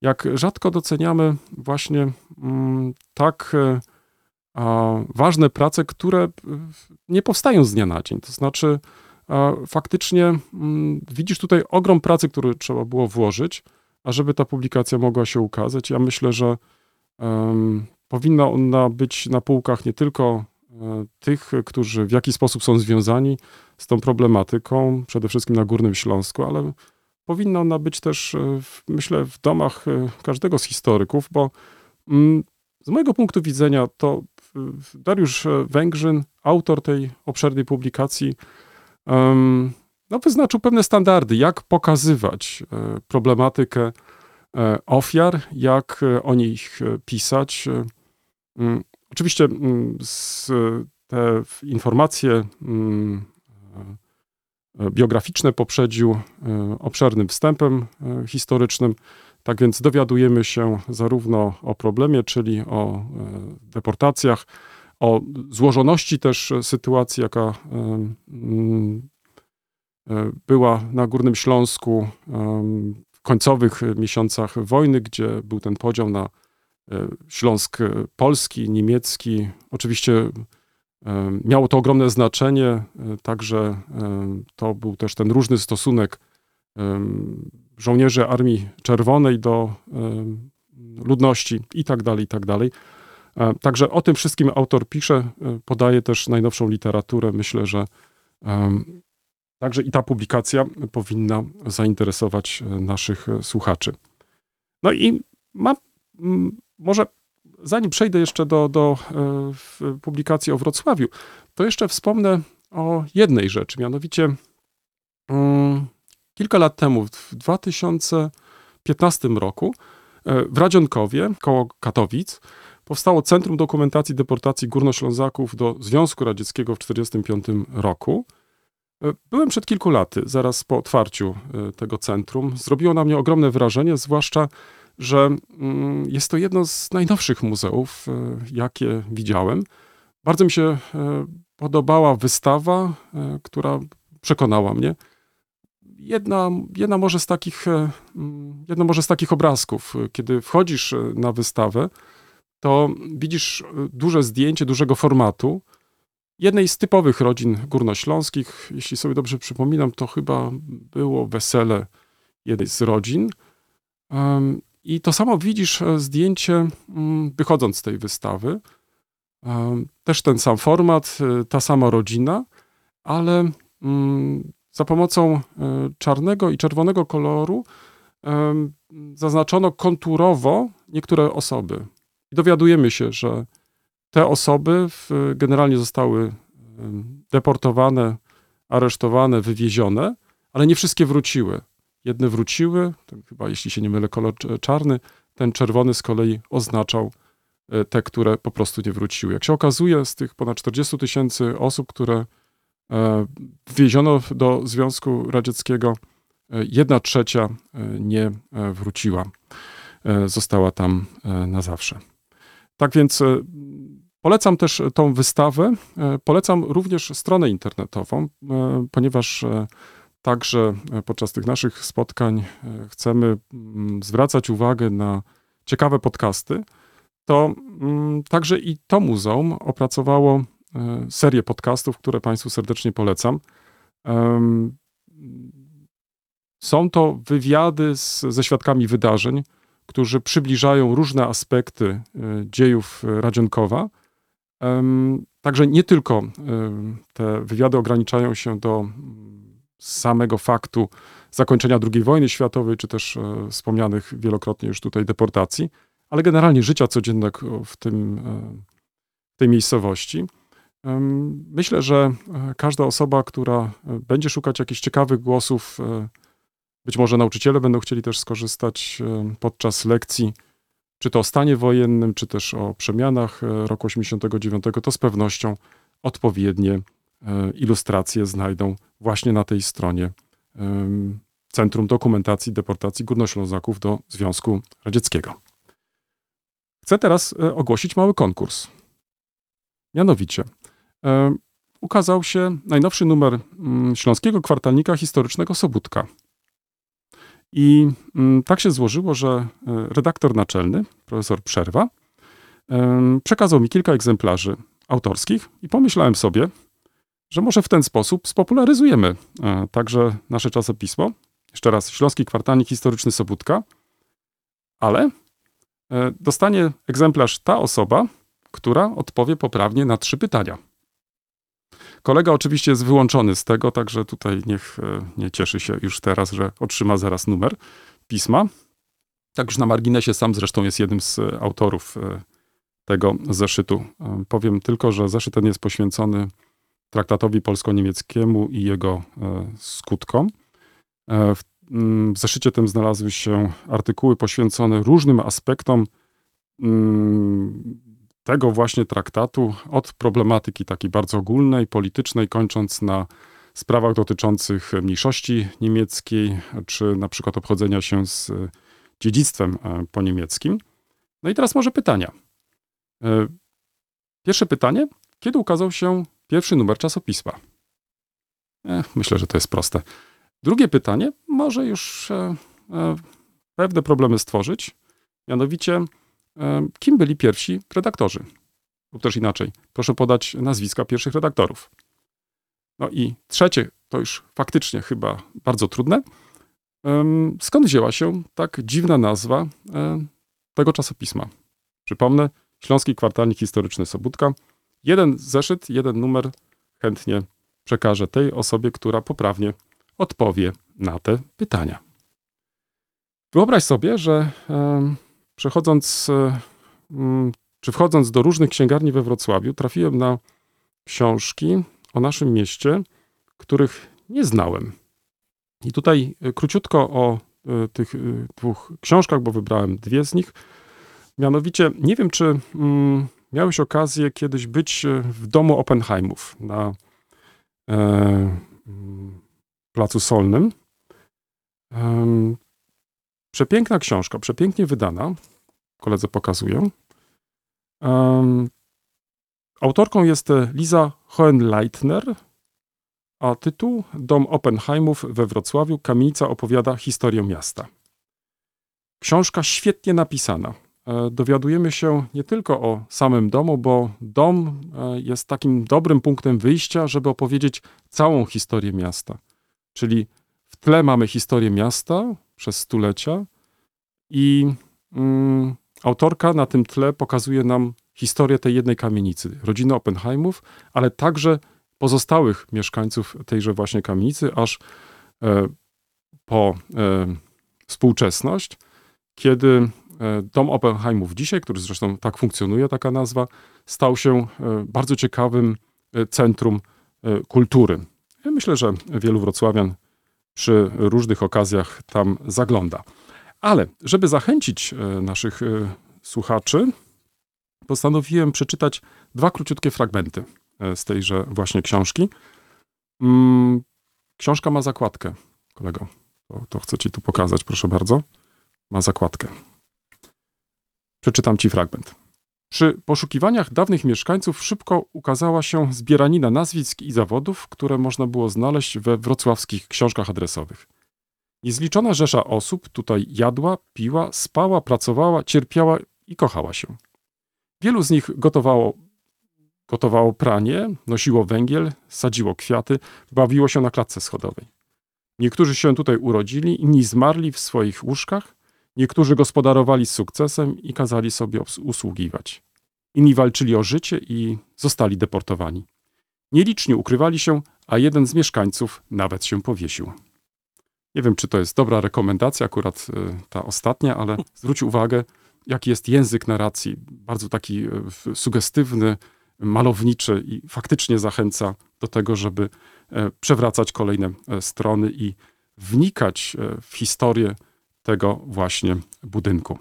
Speaker 3: jak rzadko doceniamy właśnie mm, tak e, a, ważne prace, które e, nie powstają z dnia na dzień. To znaczy, a, faktycznie mm, widzisz tutaj ogrom pracy, który trzeba było włożyć, ażeby ta publikacja mogła się ukazać. Ja myślę, że em, powinna ona być na półkach nie tylko e, tych, którzy w jakiś sposób są związani z tą problematyką, przede wszystkim na Górnym Śląsku, ale powinna ona być też, e, myślę, w domach e, każdego z historyków, bo mm, z mojego punktu widzenia to e, Dariusz Węgrzyn, autor tej obszernej publikacji, no, wyznaczył pewne standardy, jak pokazywać problematykę ofiar, jak o nich pisać. Mm, Oczywiście mm, te informacje biograficzne poprzedził e, obszernym wstępem e, historycznym. Tak więc dowiadujemy się zarówno o problemie, czyli o e, deportacjach, o złożoności też sytuacji, jaka e, e, była na Górnym Śląsku w końcowych miesiącach wojny, gdzie był ten podział na e, Śląsk e, polski, niemiecki. Oczywiście miało to ogromne znaczenie, e, także to był też ten różny stosunek żołnierzy Armii Czerwonej do ludności i tak dalej, i tak dalej. E, Także o tym wszystkim autor pisze, e, podaje też najnowszą literaturę. Myślę, że także i ta publikacja powinna zainteresować naszych słuchaczy. No i mam, może zanim przejdę jeszcze do, do e, publikacji o Wrocławiu, to jeszcze wspomnę o jednej rzeczy, mianowicie mm, kilka lat temu, w 2015 roku, e, w Radzionkowie, koło Katowic, powstało Centrum Dokumentacji Deportacji Górnoślązaków do Związku Radzieckiego w 1945 roku. E, Byłem przed kilku laty, zaraz po otwarciu tego centrum. Zrobiło na mnie ogromne wrażenie, zwłaszcza, że mm, jest to jedno z najnowszych muzeów, e, jakie widziałem. Bardzo mi się e, podobała wystawa, e, która przekonała mnie. Jedna, jedna może z takich, mm, jedno może z takich obrazków, kiedy wchodzisz na wystawę, to widzisz duże zdjęcie dużego formatu jednej z typowych rodzin górnośląskich. Jeśli sobie dobrze przypominam, to chyba było wesele jednej z rodzin. I to samo widzisz e, zdjęcie, mm, wychodząc z tej wystawy. Em, Też ten sam format, e, ta sama rodzina, ale mm, za pomocą e, czarnego i czerwonego koloru zaznaczono konturowo niektóre osoby. I dowiadujemy się, że te osoby generalnie zostały deportowane, aresztowane, wywiezione, ale nie wszystkie wróciły. Jedne wróciły, chyba jeśli się nie mylę, kolor cz- czarny, ten czerwony z kolei oznaczał e, te, które po prostu nie wróciły. Jak się okazuje, z tych ponad 40 tysięcy osób, które e, wwieziono do Związku Radzieckiego, e, jedna trzecia nie wróciła. Została tam na zawsze. Tak więc polecam też tą wystawę. Polecam również stronę internetową, ponieważ także e, podczas tych naszych spotkań e, chcemy mm, zwracać uwagę na ciekawe podcasty. To mm, także i to muzeum opracowało e, serię podcastów, które Państwu serdecznie polecam. Są to wywiady z, ze świadkami wydarzeń, którzy przybliżają różne aspekty dziejów Radzionkowa, Także nie tylko te wywiady ograniczają się do samego faktu zakończenia II wojny światowej, czy też e, wspomnianych wielokrotnie już tutaj deportacji, ale generalnie życia codziennego w, tym, e, tej miejscowości. Myślę, że e, każda osoba, która będzie szukać jakichś ciekawych głosów, być może nauczyciele będą chcieli też skorzystać podczas lekcji, czy to o stanie wojennym, czy też o przemianach roku 89, to z pewnością odpowiednie ilustracje znajdą właśnie na tej stronie Centrum Dokumentacji Deportacji Górnoślązaków do Związku Radzieckiego. Chcę teraz e, ogłosić mały konkurs. Mianowicie, e, ukazał się najnowszy numer mm, Śląskiego Kwartalnika Historycznego Sobótka. I mm, tak się złożyło, że e, redaktor naczelny, profesor Przerwa, przekazał mi kilka egzemplarzy autorskich i pomyślałem sobie, że może w ten sposób spopularyzujemy e, także nasze czasopismo. Jeszcze raz, Śląski Kwartalnik Historyczny Sobótka, ale e, dostanie egzemplarz ta osoba, która odpowie poprawnie na trzy pytania. Kolega oczywiście jest wyłączony z tego, także tutaj niech e, nie cieszy się już teraz, że otrzyma zaraz numer pisma. Tak już na marginesie sam zresztą jest jednym z autorów tego zeszytu. Powiem tylko, że zeszyt ten jest poświęcony traktatowi polsko-niemieckiemu i jego e, skutkom. E, W mm, w zeszycie tym znalazły się artykuły poświęcone różnym aspektom mm, tego właśnie traktatu, od problematyki takiej bardzo ogólnej, politycznej, kończąc na sprawach dotyczących mniejszości niemieckiej, czy na przykład obchodzenia się z e, dziedzictwem po niemieckim. No i teraz może pytania. Pierwsze pytanie. Kiedy ukazał się pierwszy numer czasopisma? E, myślę, że to jest proste. Drugie pytanie może już e, e, pewne problemy stworzyć. Mianowicie, e, kim byli pierwsi redaktorzy? Lub też inaczej, proszę podać nazwiska pierwszych redaktorów. No i trzecie, to już faktycznie chyba bardzo trudne. Skąd wzięła się tak dziwna nazwa e, tego czasopisma? Przypomnę, Śląski Kwartalnik Historyczny Sobótka. Jeden zeszyt, jeden numer chętnie przekażę tej osobie, która poprawnie odpowie na te pytania. Wyobraź sobie, że em, przechodząc, e, czy wchodząc do różnych księgarni we Wrocławiu, trafiłem na książki o naszym mieście, których nie znałem. I tutaj e, króciutko o e, tych e, dwóch książkach, bo wybrałem dwie z nich. Mianowicie, nie wiem, czy mm, miałeś okazję kiedyś być e, w domu Oppenheimów na e, Placu Solnym. Em, Przepiękna książka, przepięknie wydana. Koledze pokazuję. Em, Autorką jest e, Liza Hohenleitner, a tytuł Dom Oppenheimów we Wrocławiu. Kamienica opowiada historię miasta. Książka świetnie napisana. E, Dowiadujemy się nie tylko o samym domu, bo dom e, jest takim dobrym punktem wyjścia, żeby opowiedzieć całą historię miasta. Czyli w tle mamy historię miasta przez stulecia i mm, autorka na tym tle pokazuje nam historię tej jednej kamienicy, rodziny Oppenheimów, ale także pozostałych mieszkańców tejże właśnie kamienicy, aż e, po e, współczesność, kiedy dom Oppenheimów dzisiaj, który zresztą tak funkcjonuje, taka nazwa, stał się e, bardzo ciekawym e, centrum e, kultury. Ja myślę, że wielu wrocławian przy różnych okazjach tam zagląda. Ale żeby zachęcić e, naszych e, słuchaczy, postanowiłem przeczytać dwa króciutkie fragmenty e, z tejże właśnie książki. Mm, Książka ma zakładkę, kolego. To, to chcę ci tu pokazać, proszę bardzo. Ma zakładkę. Przeczytam ci fragment. Przy poszukiwaniach dawnych mieszkańców szybko ukazała się zbieranina nazwisk i zawodów, które można było znaleźć we wrocławskich książkach adresowych. Niezliczona rzesza osób tutaj jadła, piła, spała, pracowała, cierpiała i kochała się. Wielu z nich gotowało, gotowało pranie, nosiło węgiel, sadziło kwiaty, bawiło się na klatce schodowej. Niektórzy się tutaj urodzili, inni zmarli w swoich łóżkach, niektórzy gospodarowali z sukcesem i kazali sobie usługiwać. inni walczyli o życie i zostali deportowani. Nieliczni ukrywali się, a jeden z mieszkańców nawet się powiesił. Nie wiem, czy to jest dobra rekomendacja, akurat y, ta ostatnia, ale zwróć uwagę, jaki jest język narracji. Bardzo taki w- sugestywny, malowniczy i faktycznie zachęca do tego, żeby e, przewracać kolejne e, strony i wnikać e, w historię tego właśnie budynku.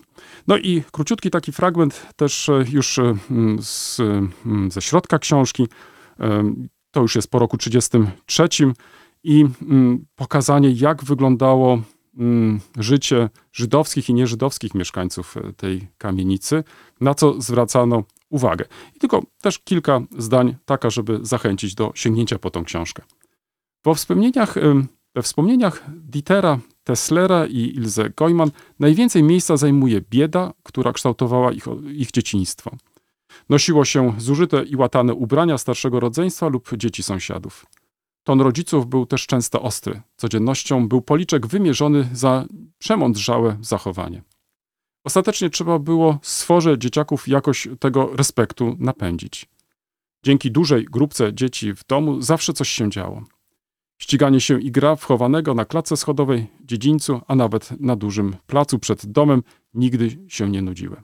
Speaker 3: No i króciutki taki fragment też e, już e, mm, z, mm, ze środka książki. Em, To już jest po roku 33 i mm, pokazanie, jak wyglądało życie żydowskich i nieżydowskich mieszkańców e, tej kamienicy, na co zwracano uwagę. I tylko też kilka zdań, taka, żeby zachęcić do sięgnięcia po tą książkę. We wspomnieniach, we wspomnieniach Dietera Tesslera i Ilse Goyman najwięcej miejsca zajmuje bieda, która kształtowała ich, ich dzieciństwo. Nosiło się zużyte i łatane ubrania starszego rodzeństwa lub dzieci sąsiadów. Ton rodziców był też często ostry. Codziennością był policzek wymierzony za przemądrzałe zachowanie. Ostatecznie trzeba było stworze dzieciaków jakoś tego respektu napędzić. Dzięki dużej grupce dzieci w domu zawsze coś się działo. Ściganie się i gra wchowanego na klatce schodowej, dziedzińcu, a nawet na dużym placu przed domem nigdy się nie nudziły.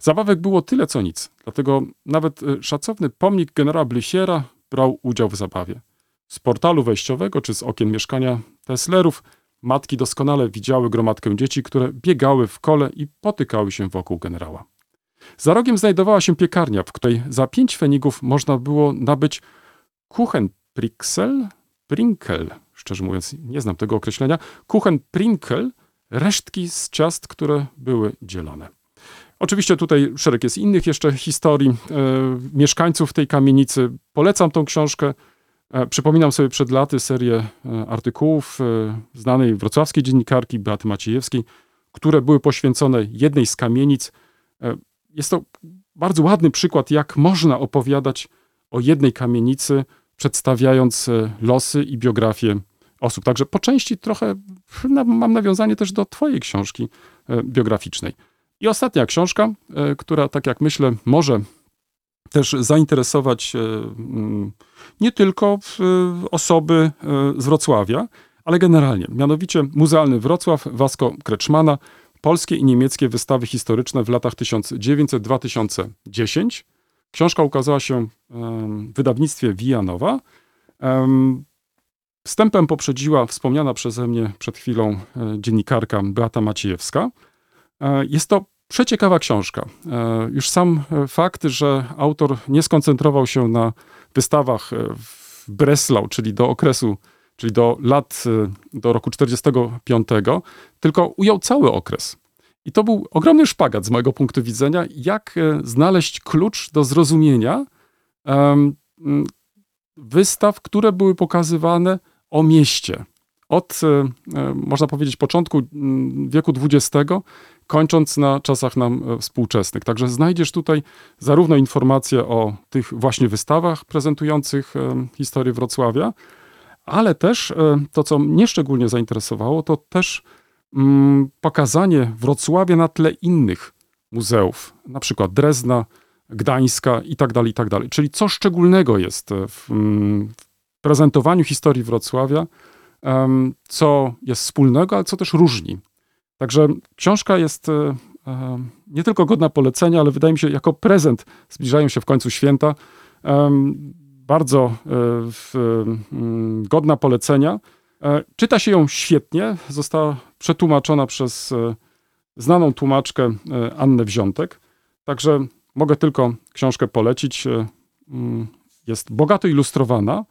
Speaker 3: Zabawek było tyle co nic, dlatego nawet y, szacowny pomnik generała Blysiera brał udział w zabawie. Z portalu wejściowego czy z okien mieszkania Teslerów matki doskonale widziały gromadkę dzieci, które biegały w kole i potykały się wokół generała. Za rogiem znajdowała się piekarnia, w której za pięć fenigów można było nabyć Kuchenprixel, Prinkel, szczerze mówiąc nie znam tego określenia, Kuchenprinkel, resztki z ciast, które były dzielone. Oczywiście tutaj szereg jest innych jeszcze historii e, mieszkańców tej kamienicy. Polecam tą książkę. E, przypominam sobie przed laty serię e, artykułów e, znanej wrocławskiej dziennikarki Beaty Maciejewskiej, które były poświęcone jednej z kamienic. E, jest to bardzo ładny przykład, jak można opowiadać o jednej kamienicy, przedstawiając e, losy i biografię osób. Także po części trochę mam nawiązanie też do Twojej książki e, biograficznej. I ostatnia książka, e, która, tak jak myślę, może też zainteresować mm, nie tylko osoby z Wrocławia, ale generalnie. Mianowicie Muzealny Wrocław Wasko Kreczmana, polskie i niemieckie wystawy historyczne w latach 1900-2010. Książka ukazała się w wydawnictwie Wijanowa. Em, Wstępem poprzedziła wspomniana przeze mnie przed chwilą e, dziennikarka Beata Maciejewska. E, Jest to przeciekawa książka. E, Już sam fakt, że autor nie skoncentrował się na wystawach w Breslau, czyli do okresu, czyli do lat, do roku 45, tylko ujął cały okres. I to był ogromny szpagat z mojego punktu widzenia, jak e, znaleźć klucz do zrozumienia em, m, wystaw, które były pokazywane o mieście. Od, e, e, można powiedzieć, początku wieku XX, kończąc na czasach nam współczesnych. Także znajdziesz tutaj zarówno informacje o tych właśnie wystawach prezentujących historię Wrocławia, ale też to, co mnie szczególnie zainteresowało, to też pokazanie Wrocławia na tle innych muzeów, na przykład Drezna, Gdańska i tak dalej, i tak. Czyli co szczególnego jest w, mm, w prezentowaniu historii Wrocławia, co jest wspólnego, ale co też różni. Także książka jest e, nie tylko godna polecenia, ale wydaje mi się, jako prezent zbliżają się w końcu święta. Bardzo e, mm, godna polecenia. E, Czyta się ją świetnie. Została przetłumaczona przez e, znaną tłumaczkę e, Annę Wziątek. Także mogę tylko książkę polecić. E, mm, Jest bogato ilustrowana.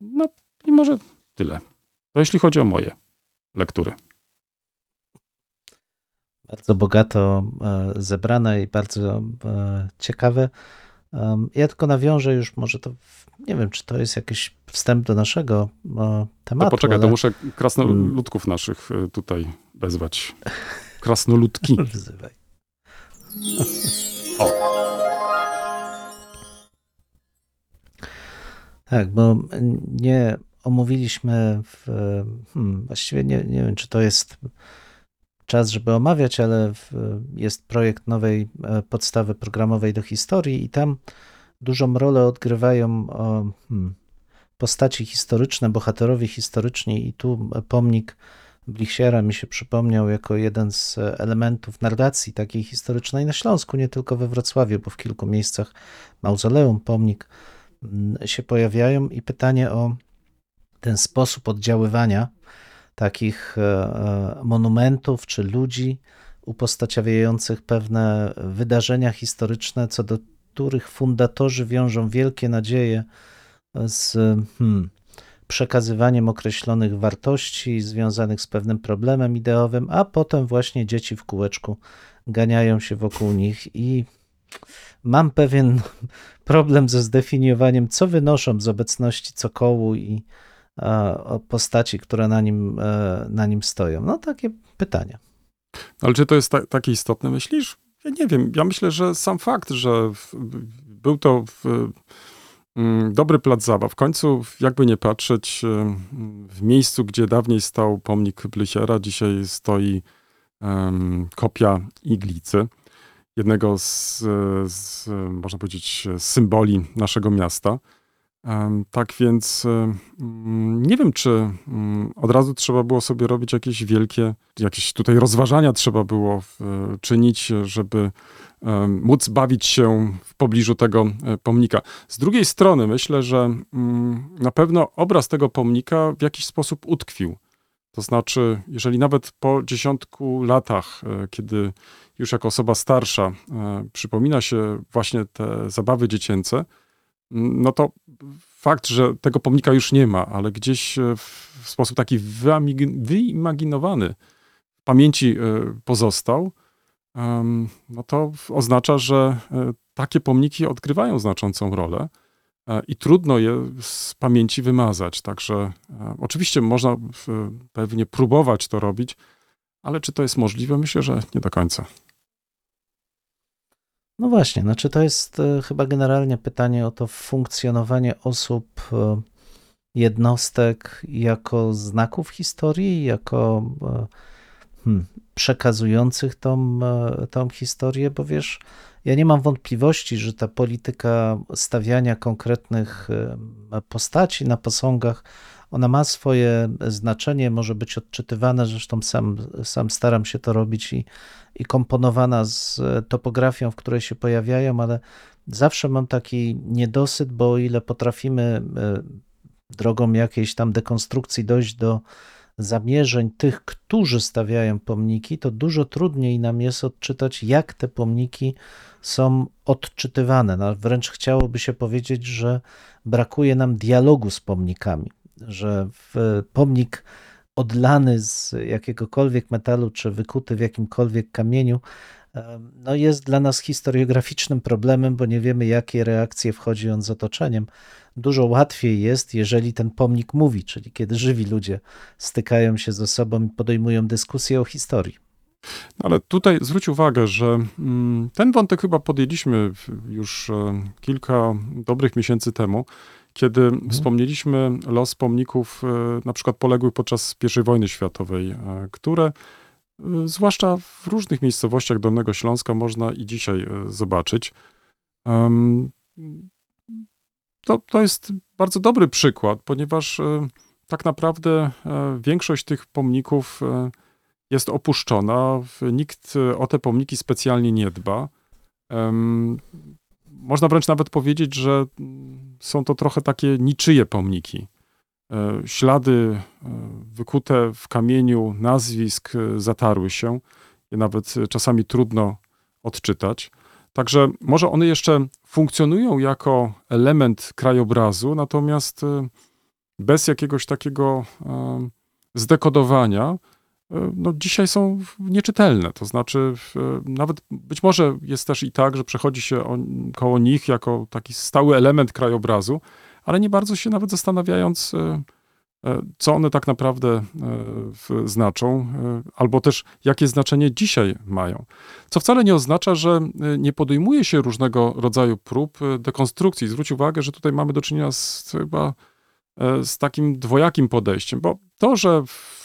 Speaker 3: No i może tyle. To jeśli chodzi o moje lektury.
Speaker 4: Bardzo bogato zebrane i bardzo ciekawe. Ja tylko nawiążę już, może to, nie wiem, czy to jest jakiś wstęp do naszego e,
Speaker 3: To
Speaker 4: tematu.
Speaker 3: poczekaj, to
Speaker 4: ale-
Speaker 3: muszę krasnoludków naszych e, tutaj wezwać. Krasnoludki. <laughs>
Speaker 4: Wzywaj. Tak, bo nie omówiliśmy w, hmm, właściwie nie, nie wiem, czy to jest czas, żeby omawiać, ale w, jest projekt nowej e, podstawy programowej do historii i tam dużą rolę odgrywają hmm, postaci historyczne, bohaterowie historyczni i tu pomnik Blichsiera mi się przypomniał jako jeden z elementów narracji takiej historycznej na Śląsku, nie tylko we Wrocławiu, bo w kilku miejscach mauzoleum, pomnik mm, się pojawiają i pytanie o ten sposób oddziaływania takich e, e, monumentów czy ludzi upostaciawiających pewne wydarzenia historyczne, co do których fundatorzy wiążą wielkie nadzieje z hmm, przekazywaniem określonych wartości związanych z pewnym problemem ideowym, a potem właśnie dzieci w kółeczku ganiają się wokół nich i mam pewien <laughs> problem ze zdefiniowaniem, co wynoszą z obecności cokołu i o postaci, które na nim, e, na nim stoją. No takie pytania.
Speaker 3: Ale czy to jest ta, takie istotne, myślisz? Ja nie wiem. Ja myślę, że sam fakt, że w, był to w, Mm, dobry plac zabaw. W końcu, jakby nie patrzeć, e, w miejscu, gdzie dawniej stał pomnik Blysiera, dzisiaj stoi um, kopia iglicy, jednego z, z, można powiedzieć, symboli naszego miasta. Tak więc nie wiem, czy od razu trzeba było sobie robić jakieś wielkie, jakieś tutaj rozważania trzeba było czynić, żeby móc bawić się w pobliżu tego e, pomnika. Z drugiej strony myślę, że na pewno obraz tego pomnika w jakiś sposób utkwił. To znaczy, jeżeli nawet po dziesiątku latach, e, kiedy już jako osoba starsza e, przypomina się właśnie te zabawy dziecięce, no to fakt, że tego pomnika już nie ma, ale gdzieś w sposób taki wyimaginowany w pamięci pozostał, no to oznacza, że e, takie pomniki odgrywają znaczącą rolę e, i trudno je z pamięci wymazać. Także e, oczywiście można pewnie próbować to robić, ale czy to jest możliwe? Myślę, że nie do końca.
Speaker 4: No właśnie, znaczy to jest chyba generalnie pytanie o to funkcjonowanie osób, jednostek jako znaków historii, jako hmm, przekazujących tą, e, tą historię, bo wiesz, ja nie mam wątpliwości, że ta polityka stawiania konkretnych e, postaci na posągach, ona ma swoje znaczenie, może być odczytywana, zresztą sam, sam staram się to robić i, i komponowana z topografią, w której się pojawiają, ale zawsze mam taki niedosyt, bo o ile potrafimy e, drogą jakiejś tam dekonstrukcji dojść do zamierzeń tych, którzy stawiają pomniki, to dużo trudniej nam jest odczytać, jak te pomniki są odczytywane. No, wręcz chciałoby się powiedzieć, że brakuje nam dialogu z pomnikami, że pomnik odlany z jakiegokolwiek metalu, czy wykuty w jakimkolwiek kamieniu, no jest dla nas historiograficznym problemem, bo nie wiemy, jakie reakcje wchodzi on z otoczeniem dużo łatwiej jest, jeżeli ten pomnik mówi, czyli kiedy żywi ludzie stykają się ze sobą i podejmują dyskusję o historii.
Speaker 3: No ale tutaj zwróć uwagę, że mm, ten wątek chyba podjęliśmy już e, kilka dobrych miesięcy temu, kiedy mhm. wspomnieliśmy los pomników, e, na przykład poległych podczas I wojny światowej, e, które zwłaszcza w różnych miejscowościach Dolnego Śląska można i dzisiaj zobaczyć to, to jest bardzo dobry przykład, ponieważ e, tak naprawdę e, większość tych pomników e, jest opuszczona. Nikt o te pomniki specjalnie nie dba. Można wręcz nawet powiedzieć, że są to trochę takie niczyje pomniki. Ślady wykute w kamieniu nazwisk zatarły się, je nawet czasami trudno odczytać. Także może one jeszcze funkcjonują jako element krajobrazu, natomiast bez jakiegoś takiego zdekodowania, no dzisiaj są nieczytelne. To znaczy, nawet być może jest też i tak, że przechodzi się o, koło nich jako taki stały element krajobrazu, ale nie bardzo się nawet zastanawiając, E, co one tak naprawdę e, znaczą, e, albo też jakie znaczenie dzisiaj mają. Co wcale nie oznacza, że nie podejmuje się różnego rodzaju prób dekonstrukcji. Zwróć uwagę, że tutaj mamy do czynienia z chyba z takim dwojakim podejściem, bo to, że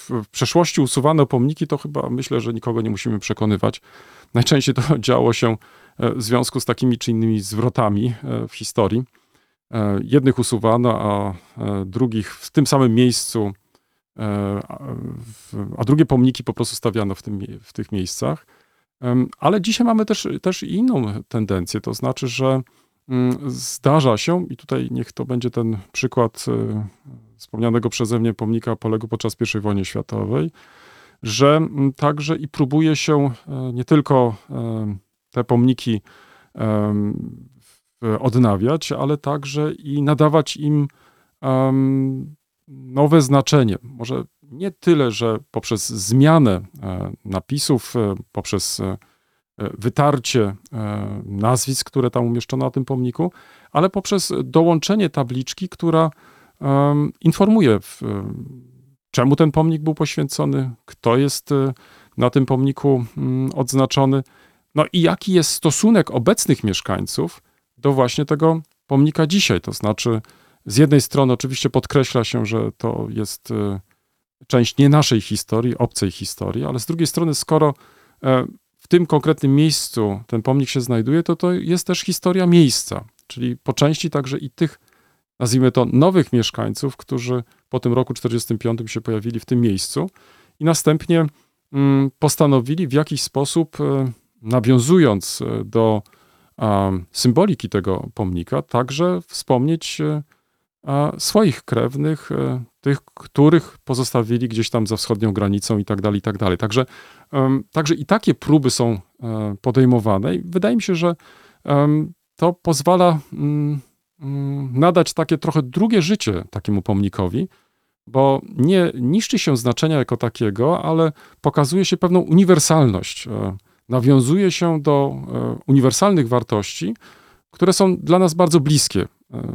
Speaker 3: w, przeszłości usuwano pomniki, to chyba myślę, że nikogo nie musimy przekonywać. Najczęściej to <laughs> działo się e, w związku z takimi czy innymi zwrotami e, w historii. E, Jednych usuwano, a drugich w tym samym miejscu, a, drugie pomniki po prostu stawiano w, tym, w tych miejscach. Ale dzisiaj mamy też, też inną tendencję, to znaczy, że mm, zdarza się, i tutaj niech to będzie ten przykład wspomnianego przeze mnie pomnika poległ podczas I wojny światowej, że także i próbuje się e, nie tylko e, te pomniki w- odnawiać, ale także i nadawać im nowe znaczenie. Może nie tyle, że poprzez zmianę e, napisów, e, poprzez e, e, wytarcie e, nazwisk, które tam umieszczono na tym pomniku, ale poprzez dołączenie tabliczki, która informuje, czemu ten pomnik był poświęcony, kto jest e, na tym pomniku mm, odznaczony, no i jaki jest stosunek obecnych mieszkańców do właśnie tego pomnika dzisiaj. To znaczy, z jednej strony oczywiście podkreśla się, że to jest e, część nie naszej historii, obcej historii, ale z drugiej strony, skoro e, w tym konkretnym miejscu ten pomnik się znajduje, to to jest też historia miejsca, czyli po części także i tych, nazwijmy to, nowych mieszkańców, którzy po tym roku 45 się pojawili w tym miejscu i następnie mm, postanowili w jakiś sposób, e, nawiązując e, do symboliki tego pomnika, także wspomnieć e, swoich krewnych, tych, których pozostawili gdzieś tam za wschodnią granicą i tak dalej, i tak dalej. Także, także i takie próby są podejmowane i wydaje mi się, że to pozwala mm, nadać takie trochę drugie życie takiemu pomnikowi, bo nie niszczy się znaczenia jako takiego, ale pokazuje się pewną uniwersalność. e, Nawiązuje się do e, uniwersalnych wartości, które są dla nas bardzo bliskie. E,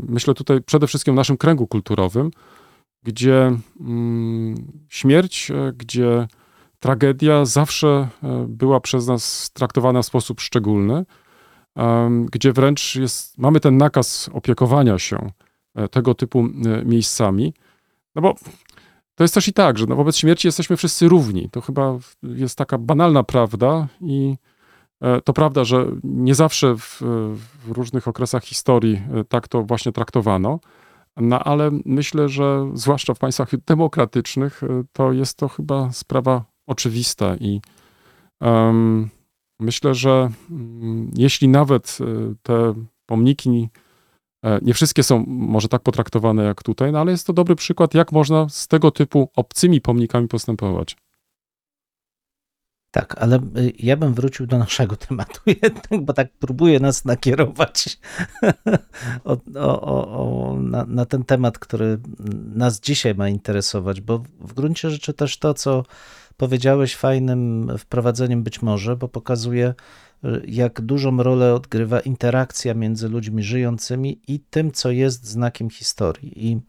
Speaker 3: Myślę tutaj przede wszystkim o naszym kręgu kulturowym, gdzie mm, śmierć, gdzie tragedia zawsze była przez nas traktowana w sposób szczególny, gdzie wręcz jest, mamy ten nakaz opiekowania się e, tego typu e, miejscami. No bo to jest też i tak, że no wobec śmierci jesteśmy wszyscy równi. To chyba jest taka banalna prawda i e, to prawda, że nie zawsze w, w różnych okresach historii tak to właśnie traktowano, no ale myślę, że zwłaszcza w państwach demokratycznych to jest to chyba sprawa oczywista i em, myślę, że mm, jeśli nawet e, te pomniki E, Nie wszystkie są może tak potraktowane jak tutaj, no ale jest to dobry przykład, jak można z tego typu obcymi pomnikami postępować.
Speaker 4: Tak, ale y, ja bym wrócił do naszego <laughs> tematu jednak, bo tak próbuję nas nakierować <laughs> o, o, o, na, na ten temat, który nas dzisiaj ma interesować, bo w gruncie rzeczy też to, co powiedziałeś fajnym wprowadzeniem być może, bo pokazuje, y, jak dużą rolę odgrywa interakcja między ludźmi żyjącymi i tym, co jest znakiem historii. I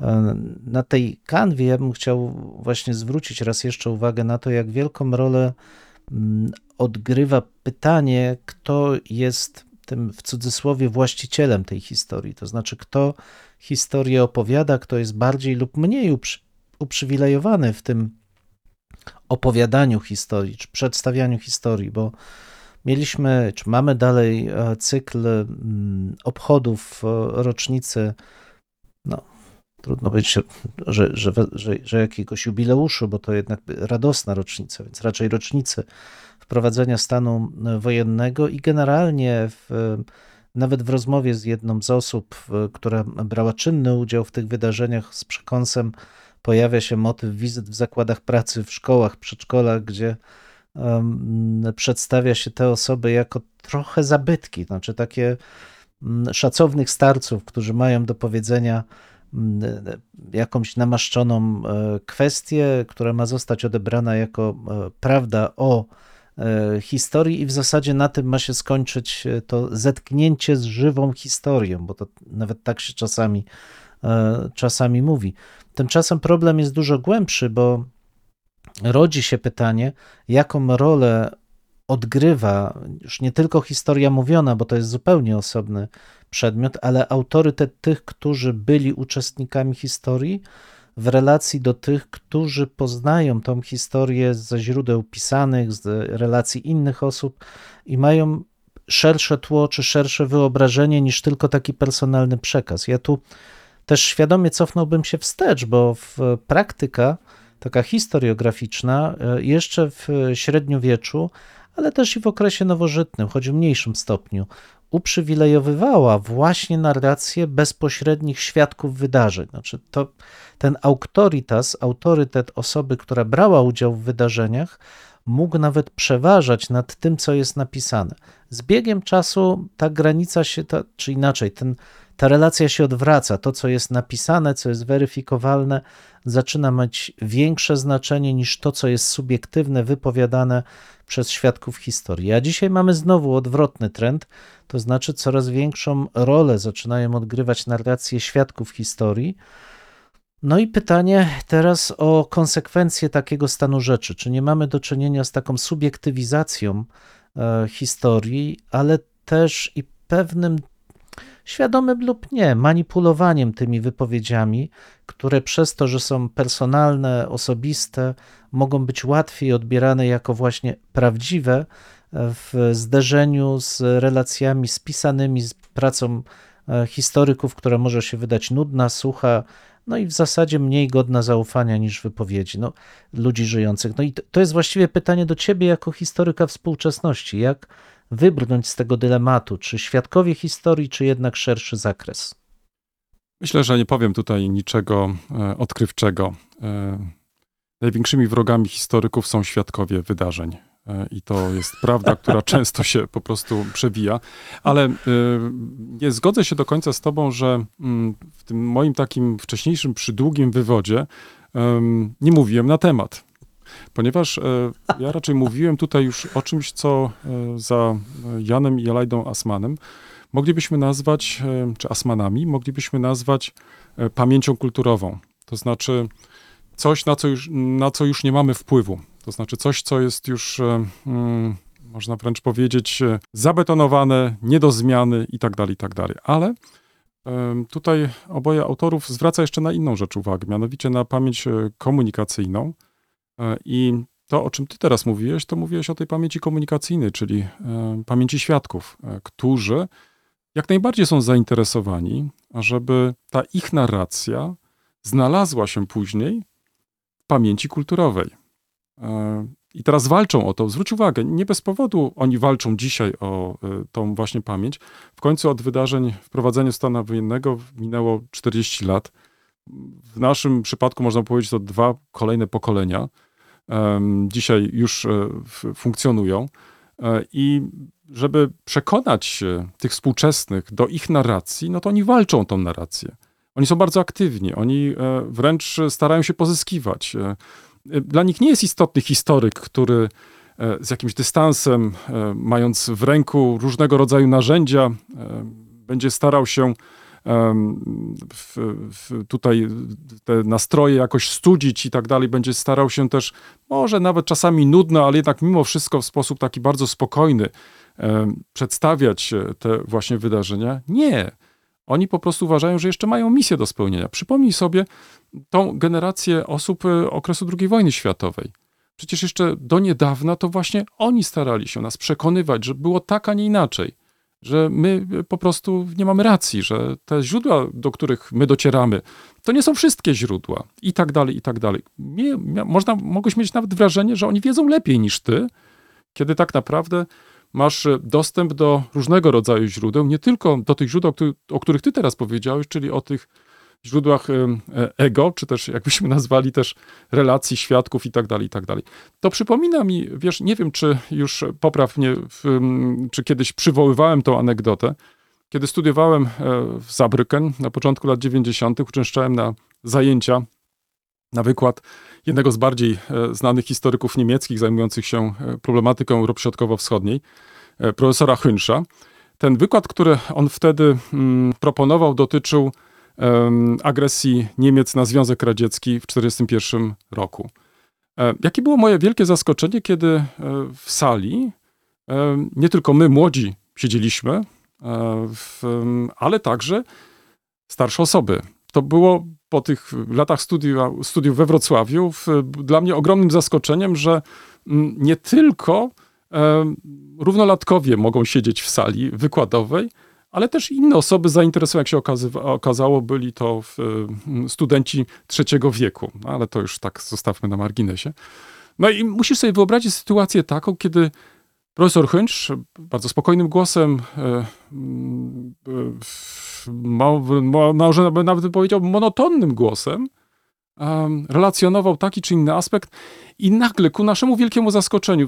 Speaker 4: e, na tej kanwie ja bym chciał właśnie zwrócić raz jeszcze uwagę na to, jak wielką rolę mm, odgrywa pytanie, kto jest tym w cudzysłowie właścicielem tej historii. To znaczy, kto historię opowiada, kto jest bardziej lub mniej uprzy, uprzywilejowany w tym opowiadaniu historii, czy przedstawianiu historii, bo mieliśmy, czy mamy dalej e, cykl mm, obchodów e, rocznicy, no trudno powiedzieć, że, że, że, że jakiegoś jubileuszu, bo to jednak radosna rocznica, więc raczej rocznicy wprowadzenia stanu wojennego i generalnie w, nawet w rozmowie z jedną z osób, która brała czynny udział w tych wydarzeniach z przekąsem, pojawia się motyw wizyt w zakładach pracy, w szkołach, przedszkolach, gdzie przedstawia się te osoby jako trochę zabytki, znaczy takie mm, szacownych starców, którzy mają do powiedzenia mm, jakąś namaszczoną e, kwestię, która ma zostać odebrana jako e, prawda o e, historii i w zasadzie na tym ma się skończyć to zetknięcie z żywą historią, bo to nawet tak się czasami, czasami mówi. Tymczasem problem jest dużo głębszy, bo rodzi się pytanie, jaką rolę odgrywa już nie tylko historia mówiona, bo to jest zupełnie osobny przedmiot, ale autorytet tych, którzy byli uczestnikami historii w relacji do tych, którzy poznają tą historię ze źródeł pisanych, z relacji innych osób i mają szersze tło czy szersze wyobrażenie niż tylko taki personalny przekaz. Ja tu też świadomie cofnąłbym się wstecz, bo w praktyka taka historiograficzna e, jeszcze w średniowieczu, ale też i w okresie nowożytnym, choć w mniejszym stopniu, uprzywilejowywała właśnie narrację bezpośrednich świadków wydarzeń. Znaczy to, ten autoritas, autorytet osoby, która brała udział w wydarzeniach, mógł nawet przeważać nad tym, co jest napisane. Z biegiem czasu ta granica się, ta, czy inaczej, ten, ta relacja się odwraca. To, co jest napisane, co jest weryfikowalne, zaczyna mieć większe znaczenie niż to, co jest subiektywne, wypowiadane przez świadków historii. A dzisiaj mamy znowu odwrotny trend, to znaczy coraz większą rolę zaczynają odgrywać narracje świadków historii. No i pytanie teraz o konsekwencje takiego stanu rzeczy. Czy nie mamy do czynienia z taką subiektywizacją e, historii, ale też i pewnym świadomym lub nie, manipulowaniem tymi wypowiedziami, które przez to, że są personalne, osobiste, mogą być łatwiej odbierane jako właśnie prawdziwe w zderzeniu z relacjami spisanymi, z pracą e, historyków, która może się wydać nudna, sucha, no i w zasadzie mniej godna zaufania niż wypowiedzi no, ludzi żyjących. No i to jest właściwie pytanie do ciebie jako historyka współczesności. Jak wybrnąć z tego dylematu, czy świadkowie historii, czy jednak szerszy zakres?
Speaker 3: Myślę, że nie powiem tutaj niczego e, odkrywczego. E, największymi wrogami historyków są świadkowie wydarzeń. E, I to jest prawda, która <laughs> często się po prostu przewija. Ale nie zgodzę się do końca z Tobą, że mm, w tym moim takim wcześniejszym, przydługim wywodzie nie mówiłem na temat. Ponieważ e, ja raczej mówiłem tutaj już o czymś, co e, za Janem i Alajdą Asmanem moglibyśmy nazwać, e, czy Asmanami, moglibyśmy nazwać e, pamięcią kulturową. To znaczy coś, na co już, na co już nie mamy wpływu. To znaczy coś, co jest już, e, mm, można wręcz powiedzieć, e, zabetonowane, nie do zmiany i tak dalej, i tak. Ale tutaj oboje autorów zwraca jeszcze na inną rzecz uwagę, mianowicie na pamięć e, komunikacyjną. E, I to, o czym ty teraz mówiłeś, to mówiłeś o tej pamięci komunikacyjnej, czyli e, pamięci świadków, e, którzy jak najbardziej są zainteresowani, ażeby ta ich narracja znalazła się później w pamięci kulturowej. I teraz walczą o to. Zwróć uwagę, nie bez powodu oni walczą dzisiaj o tą właśnie pamięć. W końcu od wydarzeń wprowadzenia stanu wojennego minęło 40 lat. W naszym przypadku można powiedzieć to dwa kolejne pokolenia. Dzisiaj już e, funkcjonują. E, I żeby przekonać tych współczesnych do ich narracji, no to oni walczą o tą narrację. Oni są bardzo aktywni, oni e, wręcz starają się pozyskiwać. Dla nich nie jest istotny historyk, który z jakimś dystansem, mając w ręku różnego rodzaju narzędzia, będzie starał się w, w tutaj te nastroje jakoś studzić i tak dalej, będzie starał się też, może nawet czasami nudno, ale jednak mimo wszystko w sposób taki bardzo spokojny przedstawiać e, te właśnie wydarzenia. Nie. Oni po prostu uważają, że jeszcze mają misję do spełnienia. Przypomnij sobie tą generację osób e, okresu II wojny światowej. Przecież jeszcze do niedawna to właśnie oni starali się nas przekonywać, że było tak, a nie inaczej. Że my e, po prostu nie mamy racji, że te źródła, do których my docieramy, to nie są wszystkie źródła i tak dalej, i tak dalej. Można, mogłeś mieć nawet wrażenie, że oni wiedzą lepiej niż ty, kiedy tak naprawdę masz e, dostęp do różnego rodzaju źródeł, nie tylko do tych źródeł, o których ty teraz powiedziałeś, czyli o tych źródłach e, ego, czy też jakbyśmy <laughs> nazwali też relacji świadków i tak dalej, i tak dalej. To przypomina mi, wiesz, nie wiem, czy już popraw mnie, czy kiedyś przywoływałem tą anegdotę, kiedy studiowałem e, w Saarbrücken na początku lat 90., uczęszczałem na zajęcia, na wykład jednego z bardziej e, znanych historyków niemieckich zajmujących się e, problematyką Europy Środkowo-Wschodniej, e, profesora Hünscha. Ten wykład, który on wtedy mm, proponował, dotyczył agresji Niemiec na Związek Radziecki w 1941 roku. E, Jakie było moje wielkie zaskoczenie, kiedy e, w sali e, nie tylko my, młodzi, siedzieliśmy, ale także starsze osoby. To było po tych latach studiów, studiów we Wrocławiu w, dla mnie ogromnym zaskoczeniem, że nie tylko równolatkowie mogą siedzieć w sali wykładowej, ale też inne osoby zainteresowane, jak się okazało, byli to e, studenci trzeciego wieku, no, ale to już tak zostawmy na marginesie. No i musisz sobie wyobrazić sytuację taką, kiedy profesor Hynsz bardzo spokojnym głosem, e, mm, e, może nawet powiedział monotonnym głosem, em, relacjonował taki czy inny aspekt i nagle ku naszemu wielkiemu zaskoczeniu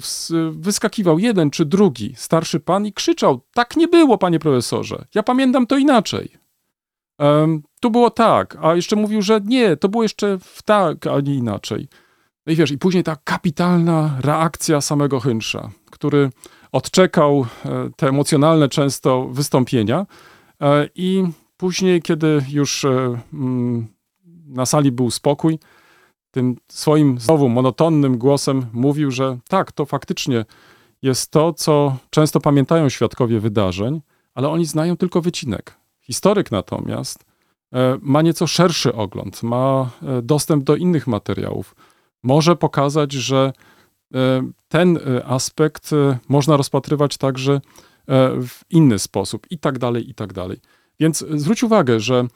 Speaker 3: wyskakiwał jeden czy drugi starszy pan i krzyczał, tak nie było, panie profesorze, ja pamiętam to inaczej. Em, tu było tak, a jeszcze mówił, że nie, to było jeszcze w tak, a nie inaczej. No i wiesz, i później ta kapitalna reakcja samego Hynsza, który odczekał e, te emocjonalne często wystąpienia e, i później, kiedy już e, na sali był spokój, tym swoim znowu monotonnym głosem mówił, że tak, to faktycznie jest to, co często pamiętają świadkowie wydarzeń, ale oni znają tylko wycinek. Historyk natomiast e, ma nieco szerszy ogląd, ma e, dostęp do innych materiałów. Może pokazać, że e, ten aspekt można rozpatrywać także w inny sposób i tak dalej, i tak dalej. Więc zwróć uwagę, że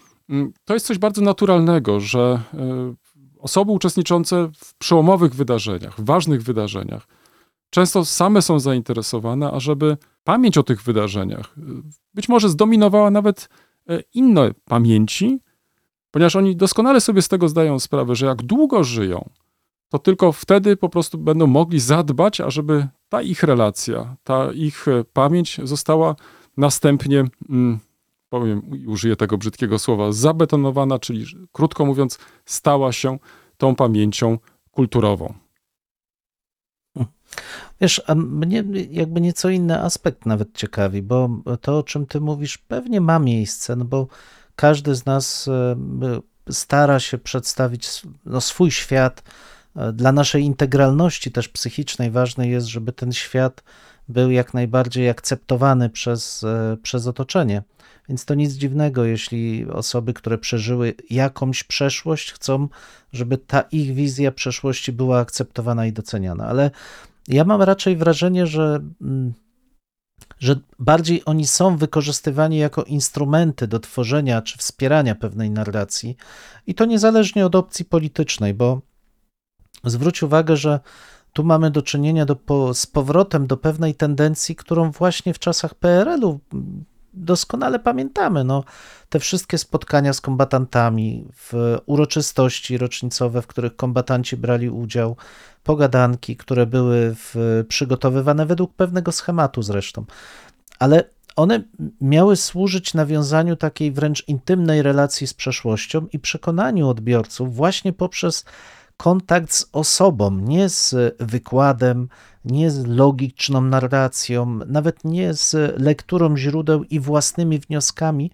Speaker 3: to jest coś bardzo naturalnego, że e, osoby uczestniczące w przełomowych wydarzeniach, ważnych wydarzeniach, często same są zainteresowane, ażeby pamięć o tych wydarzeniach e, być może zdominowała nawet e, inne pamięci, ponieważ oni doskonale sobie z tego zdają sprawę, że jak długo żyją, to tylko wtedy po prostu będą mogli zadbać, ażeby ta ich relacja, ta ich pamięć została następnie, mm, powiem, użyję tego brzydkiego słowa, zabetonowana, czyli krótko mówiąc, stała się tą pamięcią kulturową.
Speaker 4: Wiesz, a mnie jakby nieco inny aspekt nawet ciekawi, bo to, o czym ty mówisz, pewnie ma miejsce, no bo każdy z nas e, stara się przedstawić no, swój świat. E, Dla naszej integralności też psychicznej ważne jest, żeby ten świat był jak najbardziej akceptowany przez, e, przez otoczenie. Więc to nic dziwnego, jeśli osoby, które przeżyły jakąś przeszłość, chcą, żeby ta ich wizja przeszłości była akceptowana i doceniana. Ale ja mam raczej wrażenie, że, mm, że bardziej oni są wykorzystywani jako instrumenty do tworzenia czy wspierania pewnej narracji, i to niezależnie od opcji politycznej, bo zwróć uwagę, że tu mamy do czynienia do, po, z powrotem do pewnej tendencji, którą właśnie w czasach PRL-u doskonale pamiętamy. No, te wszystkie spotkania z kombatantami, w uroczystości rocznicowe, w których kombatanci brali udział, pogadanki, które były w, przygotowywane według pewnego schematu zresztą. Ale one miały służyć nawiązaniu takiej wręcz intymnej relacji z przeszłością i przekonaniu odbiorców właśnie poprzez kontakt z osobą, nie z wykładem, nie z logiczną narracją, nawet nie z lekturą źródeł i własnymi wnioskami,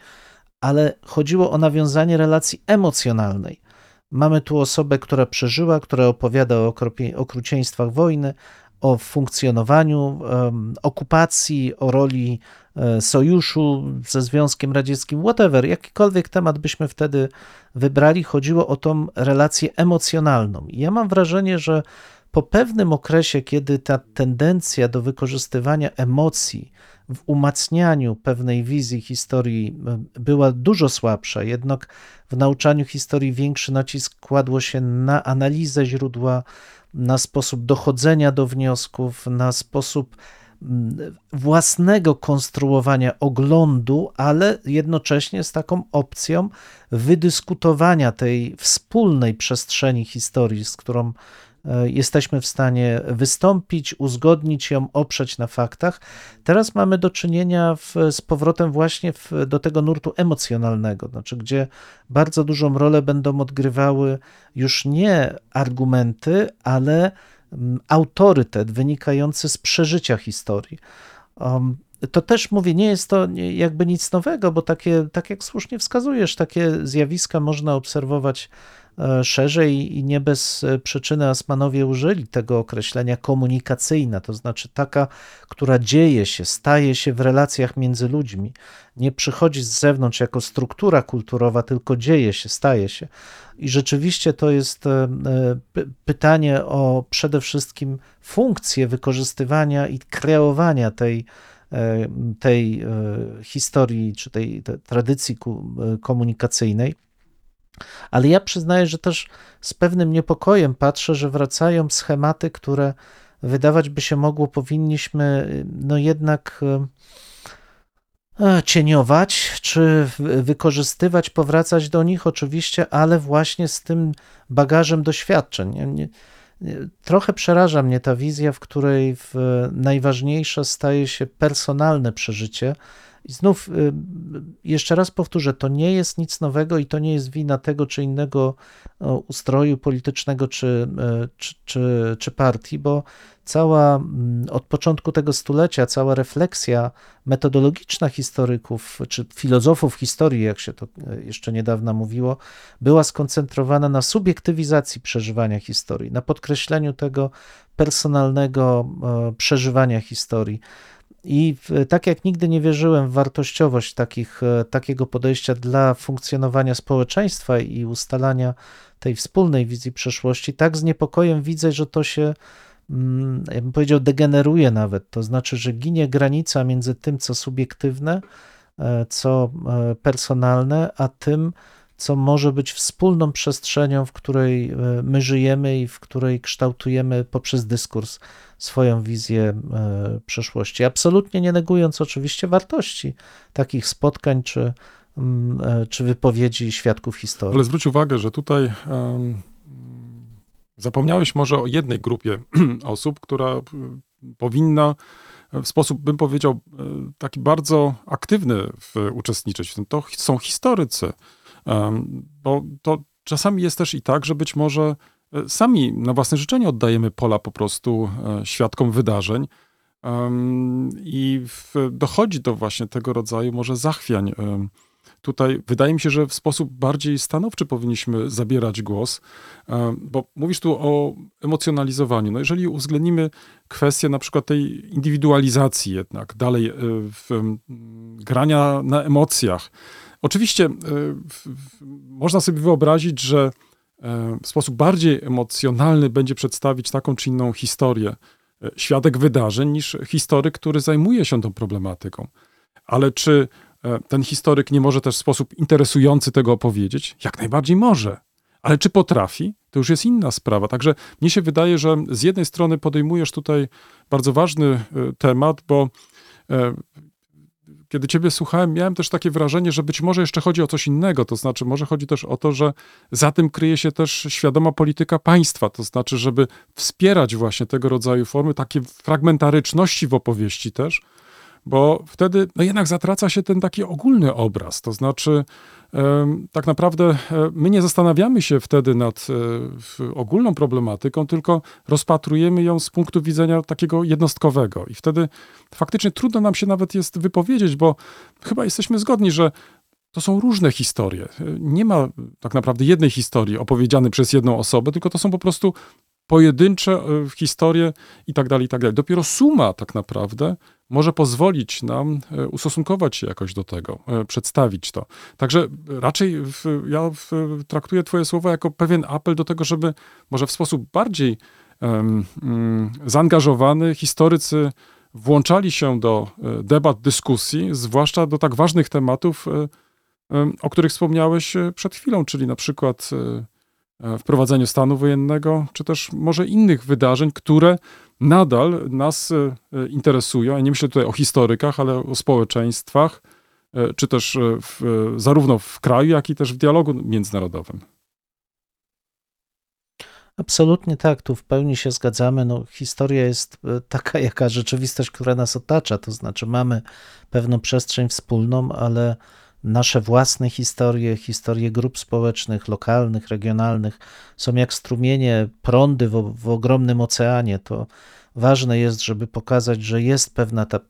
Speaker 4: ale chodziło o nawiązanie relacji emocjonalnej. Mamy tu osobę, która przeżyła, która opowiada o okrucieństwach wojny, o funkcjonowaniu okupacji, o roli e, sojuszu ze Związkiem Radzieckim, whatever, jakikolwiek temat byśmy wtedy wybrali, chodziło o tą relację emocjonalną. I ja mam wrażenie, że po pewnym okresie, kiedy ta tendencja do wykorzystywania emocji w umacnianiu pewnej wizji historii była dużo słabsza, jednak w nauczaniu historii większy nacisk kładło się na analizę źródła, na sposób dochodzenia do wniosków, na sposób mm, własnego konstruowania oglądu, ale jednocześnie z taką opcją wydyskutowania tej wspólnej przestrzeni historii, z którą jesteśmy w stanie wystąpić, uzgodnić ją, oprzeć na faktach. Teraz mamy do czynienia w, z powrotem właśnie w, do tego nurtu emocjonalnego, znaczy gdzie bardzo dużą rolę będą odgrywały już nie argumenty, ale mm, autorytet wynikający z przeżycia historii. Um, to też mówię, nie jest to jakby nic nowego, bo takie, tak jak słusznie wskazujesz, takie zjawiska można obserwować e, szerzej i nie bez e, przyczyny Asmanowie użyli tego określenia komunikacyjna, to znaczy taka, która dzieje się, staje się w relacjach między ludźmi. Nie przychodzi z zewnątrz jako struktura kulturowa, tylko dzieje się, staje się. I rzeczywiście to jest e, pytanie o przede wszystkim funkcję wykorzystywania i kreowania tej E, tej e, historii czy tej, tej tradycji e, komunikacyjnej. Ale ja przyznaję, że też z pewnym niepokojem patrzę, że wracają schematy, które wydawać by się mogło, powinniśmy no jednak cieniować, czy wykorzystywać, powracać do nich oczywiście, ale właśnie z tym bagażem doświadczeń. Trochę przeraża mnie ta wizja, w której w najważniejsze staje się personalne przeżycie. I znów y, jeszcze raz powtórzę, to nie jest nic nowego i to nie jest wina tego czy innego ustroju politycznego czy, e, czy, czy, czy partii, bo cała mm, od początku tego stulecia, cała refleksja metodologiczna historyków czy filozofów historii, jak się to e, jeszcze niedawno mówiło, była skoncentrowana na subiektywizacji przeżywania historii, na podkreśleniu tego personalnego e, przeżywania historii. I tak jak nigdy nie wierzyłem w wartościowość takich, takiego podejścia dla funkcjonowania społeczeństwa i ustalania tej wspólnej wizji przeszłości, tak z niepokojem widzę, że to się, mm, ja bym powiedział, degeneruje nawet. To znaczy, że ginie granica między tym, co subiektywne, e, co e, personalne, a tym, co może być wspólną przestrzenią, w której e, my żyjemy i w której kształtujemy poprzez dyskurs swoją wizję przeszłości. Absolutnie nie negując oczywiście wartości takich spotkań czy Mm, e, czy wypowiedzi świadków historii.
Speaker 3: Ale zwróć uwagę, że tutaj um, zapomniałeś może o jednej grupie <clears throat> osób, która powinna w sposób, bym powiedział, e, taki bardzo aktywny w, uczestniczyć w tym. To są historycy. Bo to czasami jest też i tak, że być może e, sami na własne życzenie oddajemy pola po prostu świadkom wydarzeń. I dochodzi do właśnie tego rodzaju może zachwiań tutaj wydaje mi się, że w sposób bardziej stanowczy powinniśmy zabierać głos, e, bo mówisz tu o emocjonalizowaniu. No jeżeli uwzględnimy kwestię na przykład tej indywidualizacji jednak, dalej e, grania na emocjach. Oczywiście e, można sobie wyobrazić, że w sposób bardziej emocjonalny będzie przedstawić taką czy inną historię świadek wydarzeń niż historyk, który zajmuje się tą problematyką. Ale czy E, ten historyk nie może też w sposób interesujący tego opowiedzieć? Jak najbardziej może. Ale czy potrafi? To już jest inna sprawa. Także mnie się wydaje, że z jednej strony podejmujesz tutaj bardzo ważny e, temat, bo e, kiedy Ciebie słuchałem, miałem też takie wrażenie, że być może jeszcze chodzi o coś innego. To znaczy, może chodzi też o to, że za tym kryje się też świadoma polityka państwa. To znaczy, żeby wspierać właśnie tego rodzaju formy, takie fragmentaryczności w opowieści też, bo wtedy no jednak zatraca się ten taki ogólny obraz. To znaczy, tak naprawdę e, my nie zastanawiamy się wtedy nad e, ogólną problematyką, tylko rozpatrujemy ją z punktu widzenia takiego jednostkowego. I wtedy faktycznie trudno nam się nawet jest wypowiedzieć, bo chyba jesteśmy zgodni, że to są różne historie. Nie ma tak naprawdę jednej historii opowiedzianej przez jedną osobę, tylko to są po prostu pojedyncze e, historie i tak dalej, i tak dalej. Dopiero suma tak naprawdę może pozwolić nam e, ustosunkować się jakoś do tego, e, przedstawić to. Także raczej w, ja w, traktuję Twoje słowa jako pewien apel do tego, żeby może w sposób bardziej um, zaangażowany historycy włączali się do debat, dyskusji, zwłaszcza do tak ważnych tematów, o których wspomniałeś przed chwilą, czyli na przykład E, wprowadzeniu stanu wojennego, czy też może innych wydarzeń, które nadal nas e, interesują. Ja nie myślę tutaj o historykach, ale o społeczeństwach, e, czy też w, zarówno w kraju, jak i też w dialogu międzynarodowym.
Speaker 4: Absolutnie tak, tu w pełni się zgadzamy. No, historia jest taka, jaka rzeczywistość, która nas otacza, to znaczy mamy pewną przestrzeń wspólną, ale nasze własne historie, historie grup społecznych, lokalnych, regionalnych są jak strumienie, prądy w, w ogromnym oceanie. To ważne jest, żeby pokazać, że jest pewna ta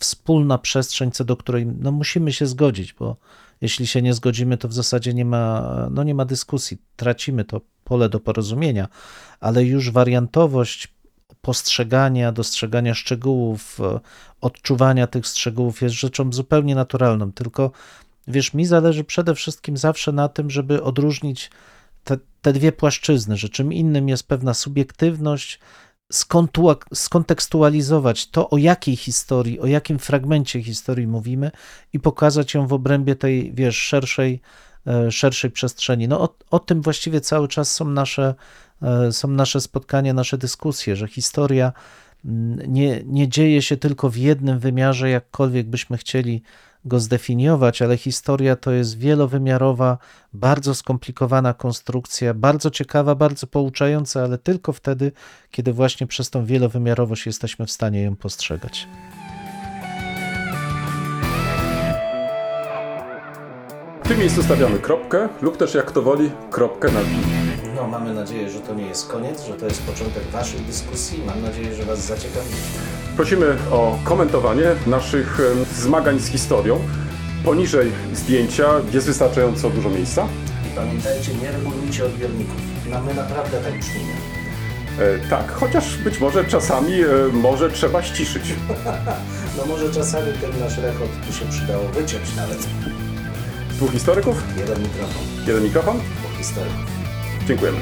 Speaker 4: wspólna przestrzeń, co do której no, musimy się zgodzić, bo jeśli się nie zgodzimy, to w zasadzie nie ma, no, nie ma dyskusji, tracimy to pole do porozumienia, ale już wariantowość postrzegania, dostrzegania szczegółów, odczuwania tych szczegółów jest rzeczą zupełnie naturalną. Tylko wiesz, mi zależy przede wszystkim zawsze na tym, żeby odróżnić te, te dwie płaszczyzny, że czym innym jest pewna subiektywność, skontekstualizować to, o jakiej historii, o jakim fragmencie historii mówimy i pokazać ją w obrębie tej, wiesz, szerszej, e, szerszej przestrzeni. No o, o tym właściwie cały czas są nasze, e, są nasze spotkania, nasze dyskusje, że historia mm, nie, nie dzieje się tylko w jednym wymiarze, jakkolwiek byśmy chcieli go zdefiniować, ale historia to jest wielowymiarowa, bardzo skomplikowana konstrukcja, bardzo ciekawa, bardzo pouczająca, ale tylko wtedy, kiedy właśnie przez tą wielowymiarowość jesteśmy w stanie ją postrzegać.
Speaker 3: W tym miejscu stawiamy kropkę lub też jak kto woli kropkę nad i.
Speaker 5: No, mamy nadzieję, że to nie jest koniec, że to jest początek Waszej dyskusji. Mam nadzieję, że Was zaciekawi.
Speaker 3: Prosimy o komentowanie naszych zmagań z historią. Poniżej zdjęcia jest wystarczająco dużo miejsca.
Speaker 5: I pamiętajcie, nie regulujcie odbiorników. No, my naprawdę tak brzmimy.
Speaker 3: E, tak, chociaż być może czasami e, może trzeba ściszyć. <laughs>
Speaker 5: No może czasami ten nasz rechot tu się przydało wyciąć nawet.
Speaker 3: Dwóch historyków,
Speaker 5: Jeden mikrofon,
Speaker 3: jeden mikrofon.
Speaker 5: bo historyków.
Speaker 3: Dziękujemy.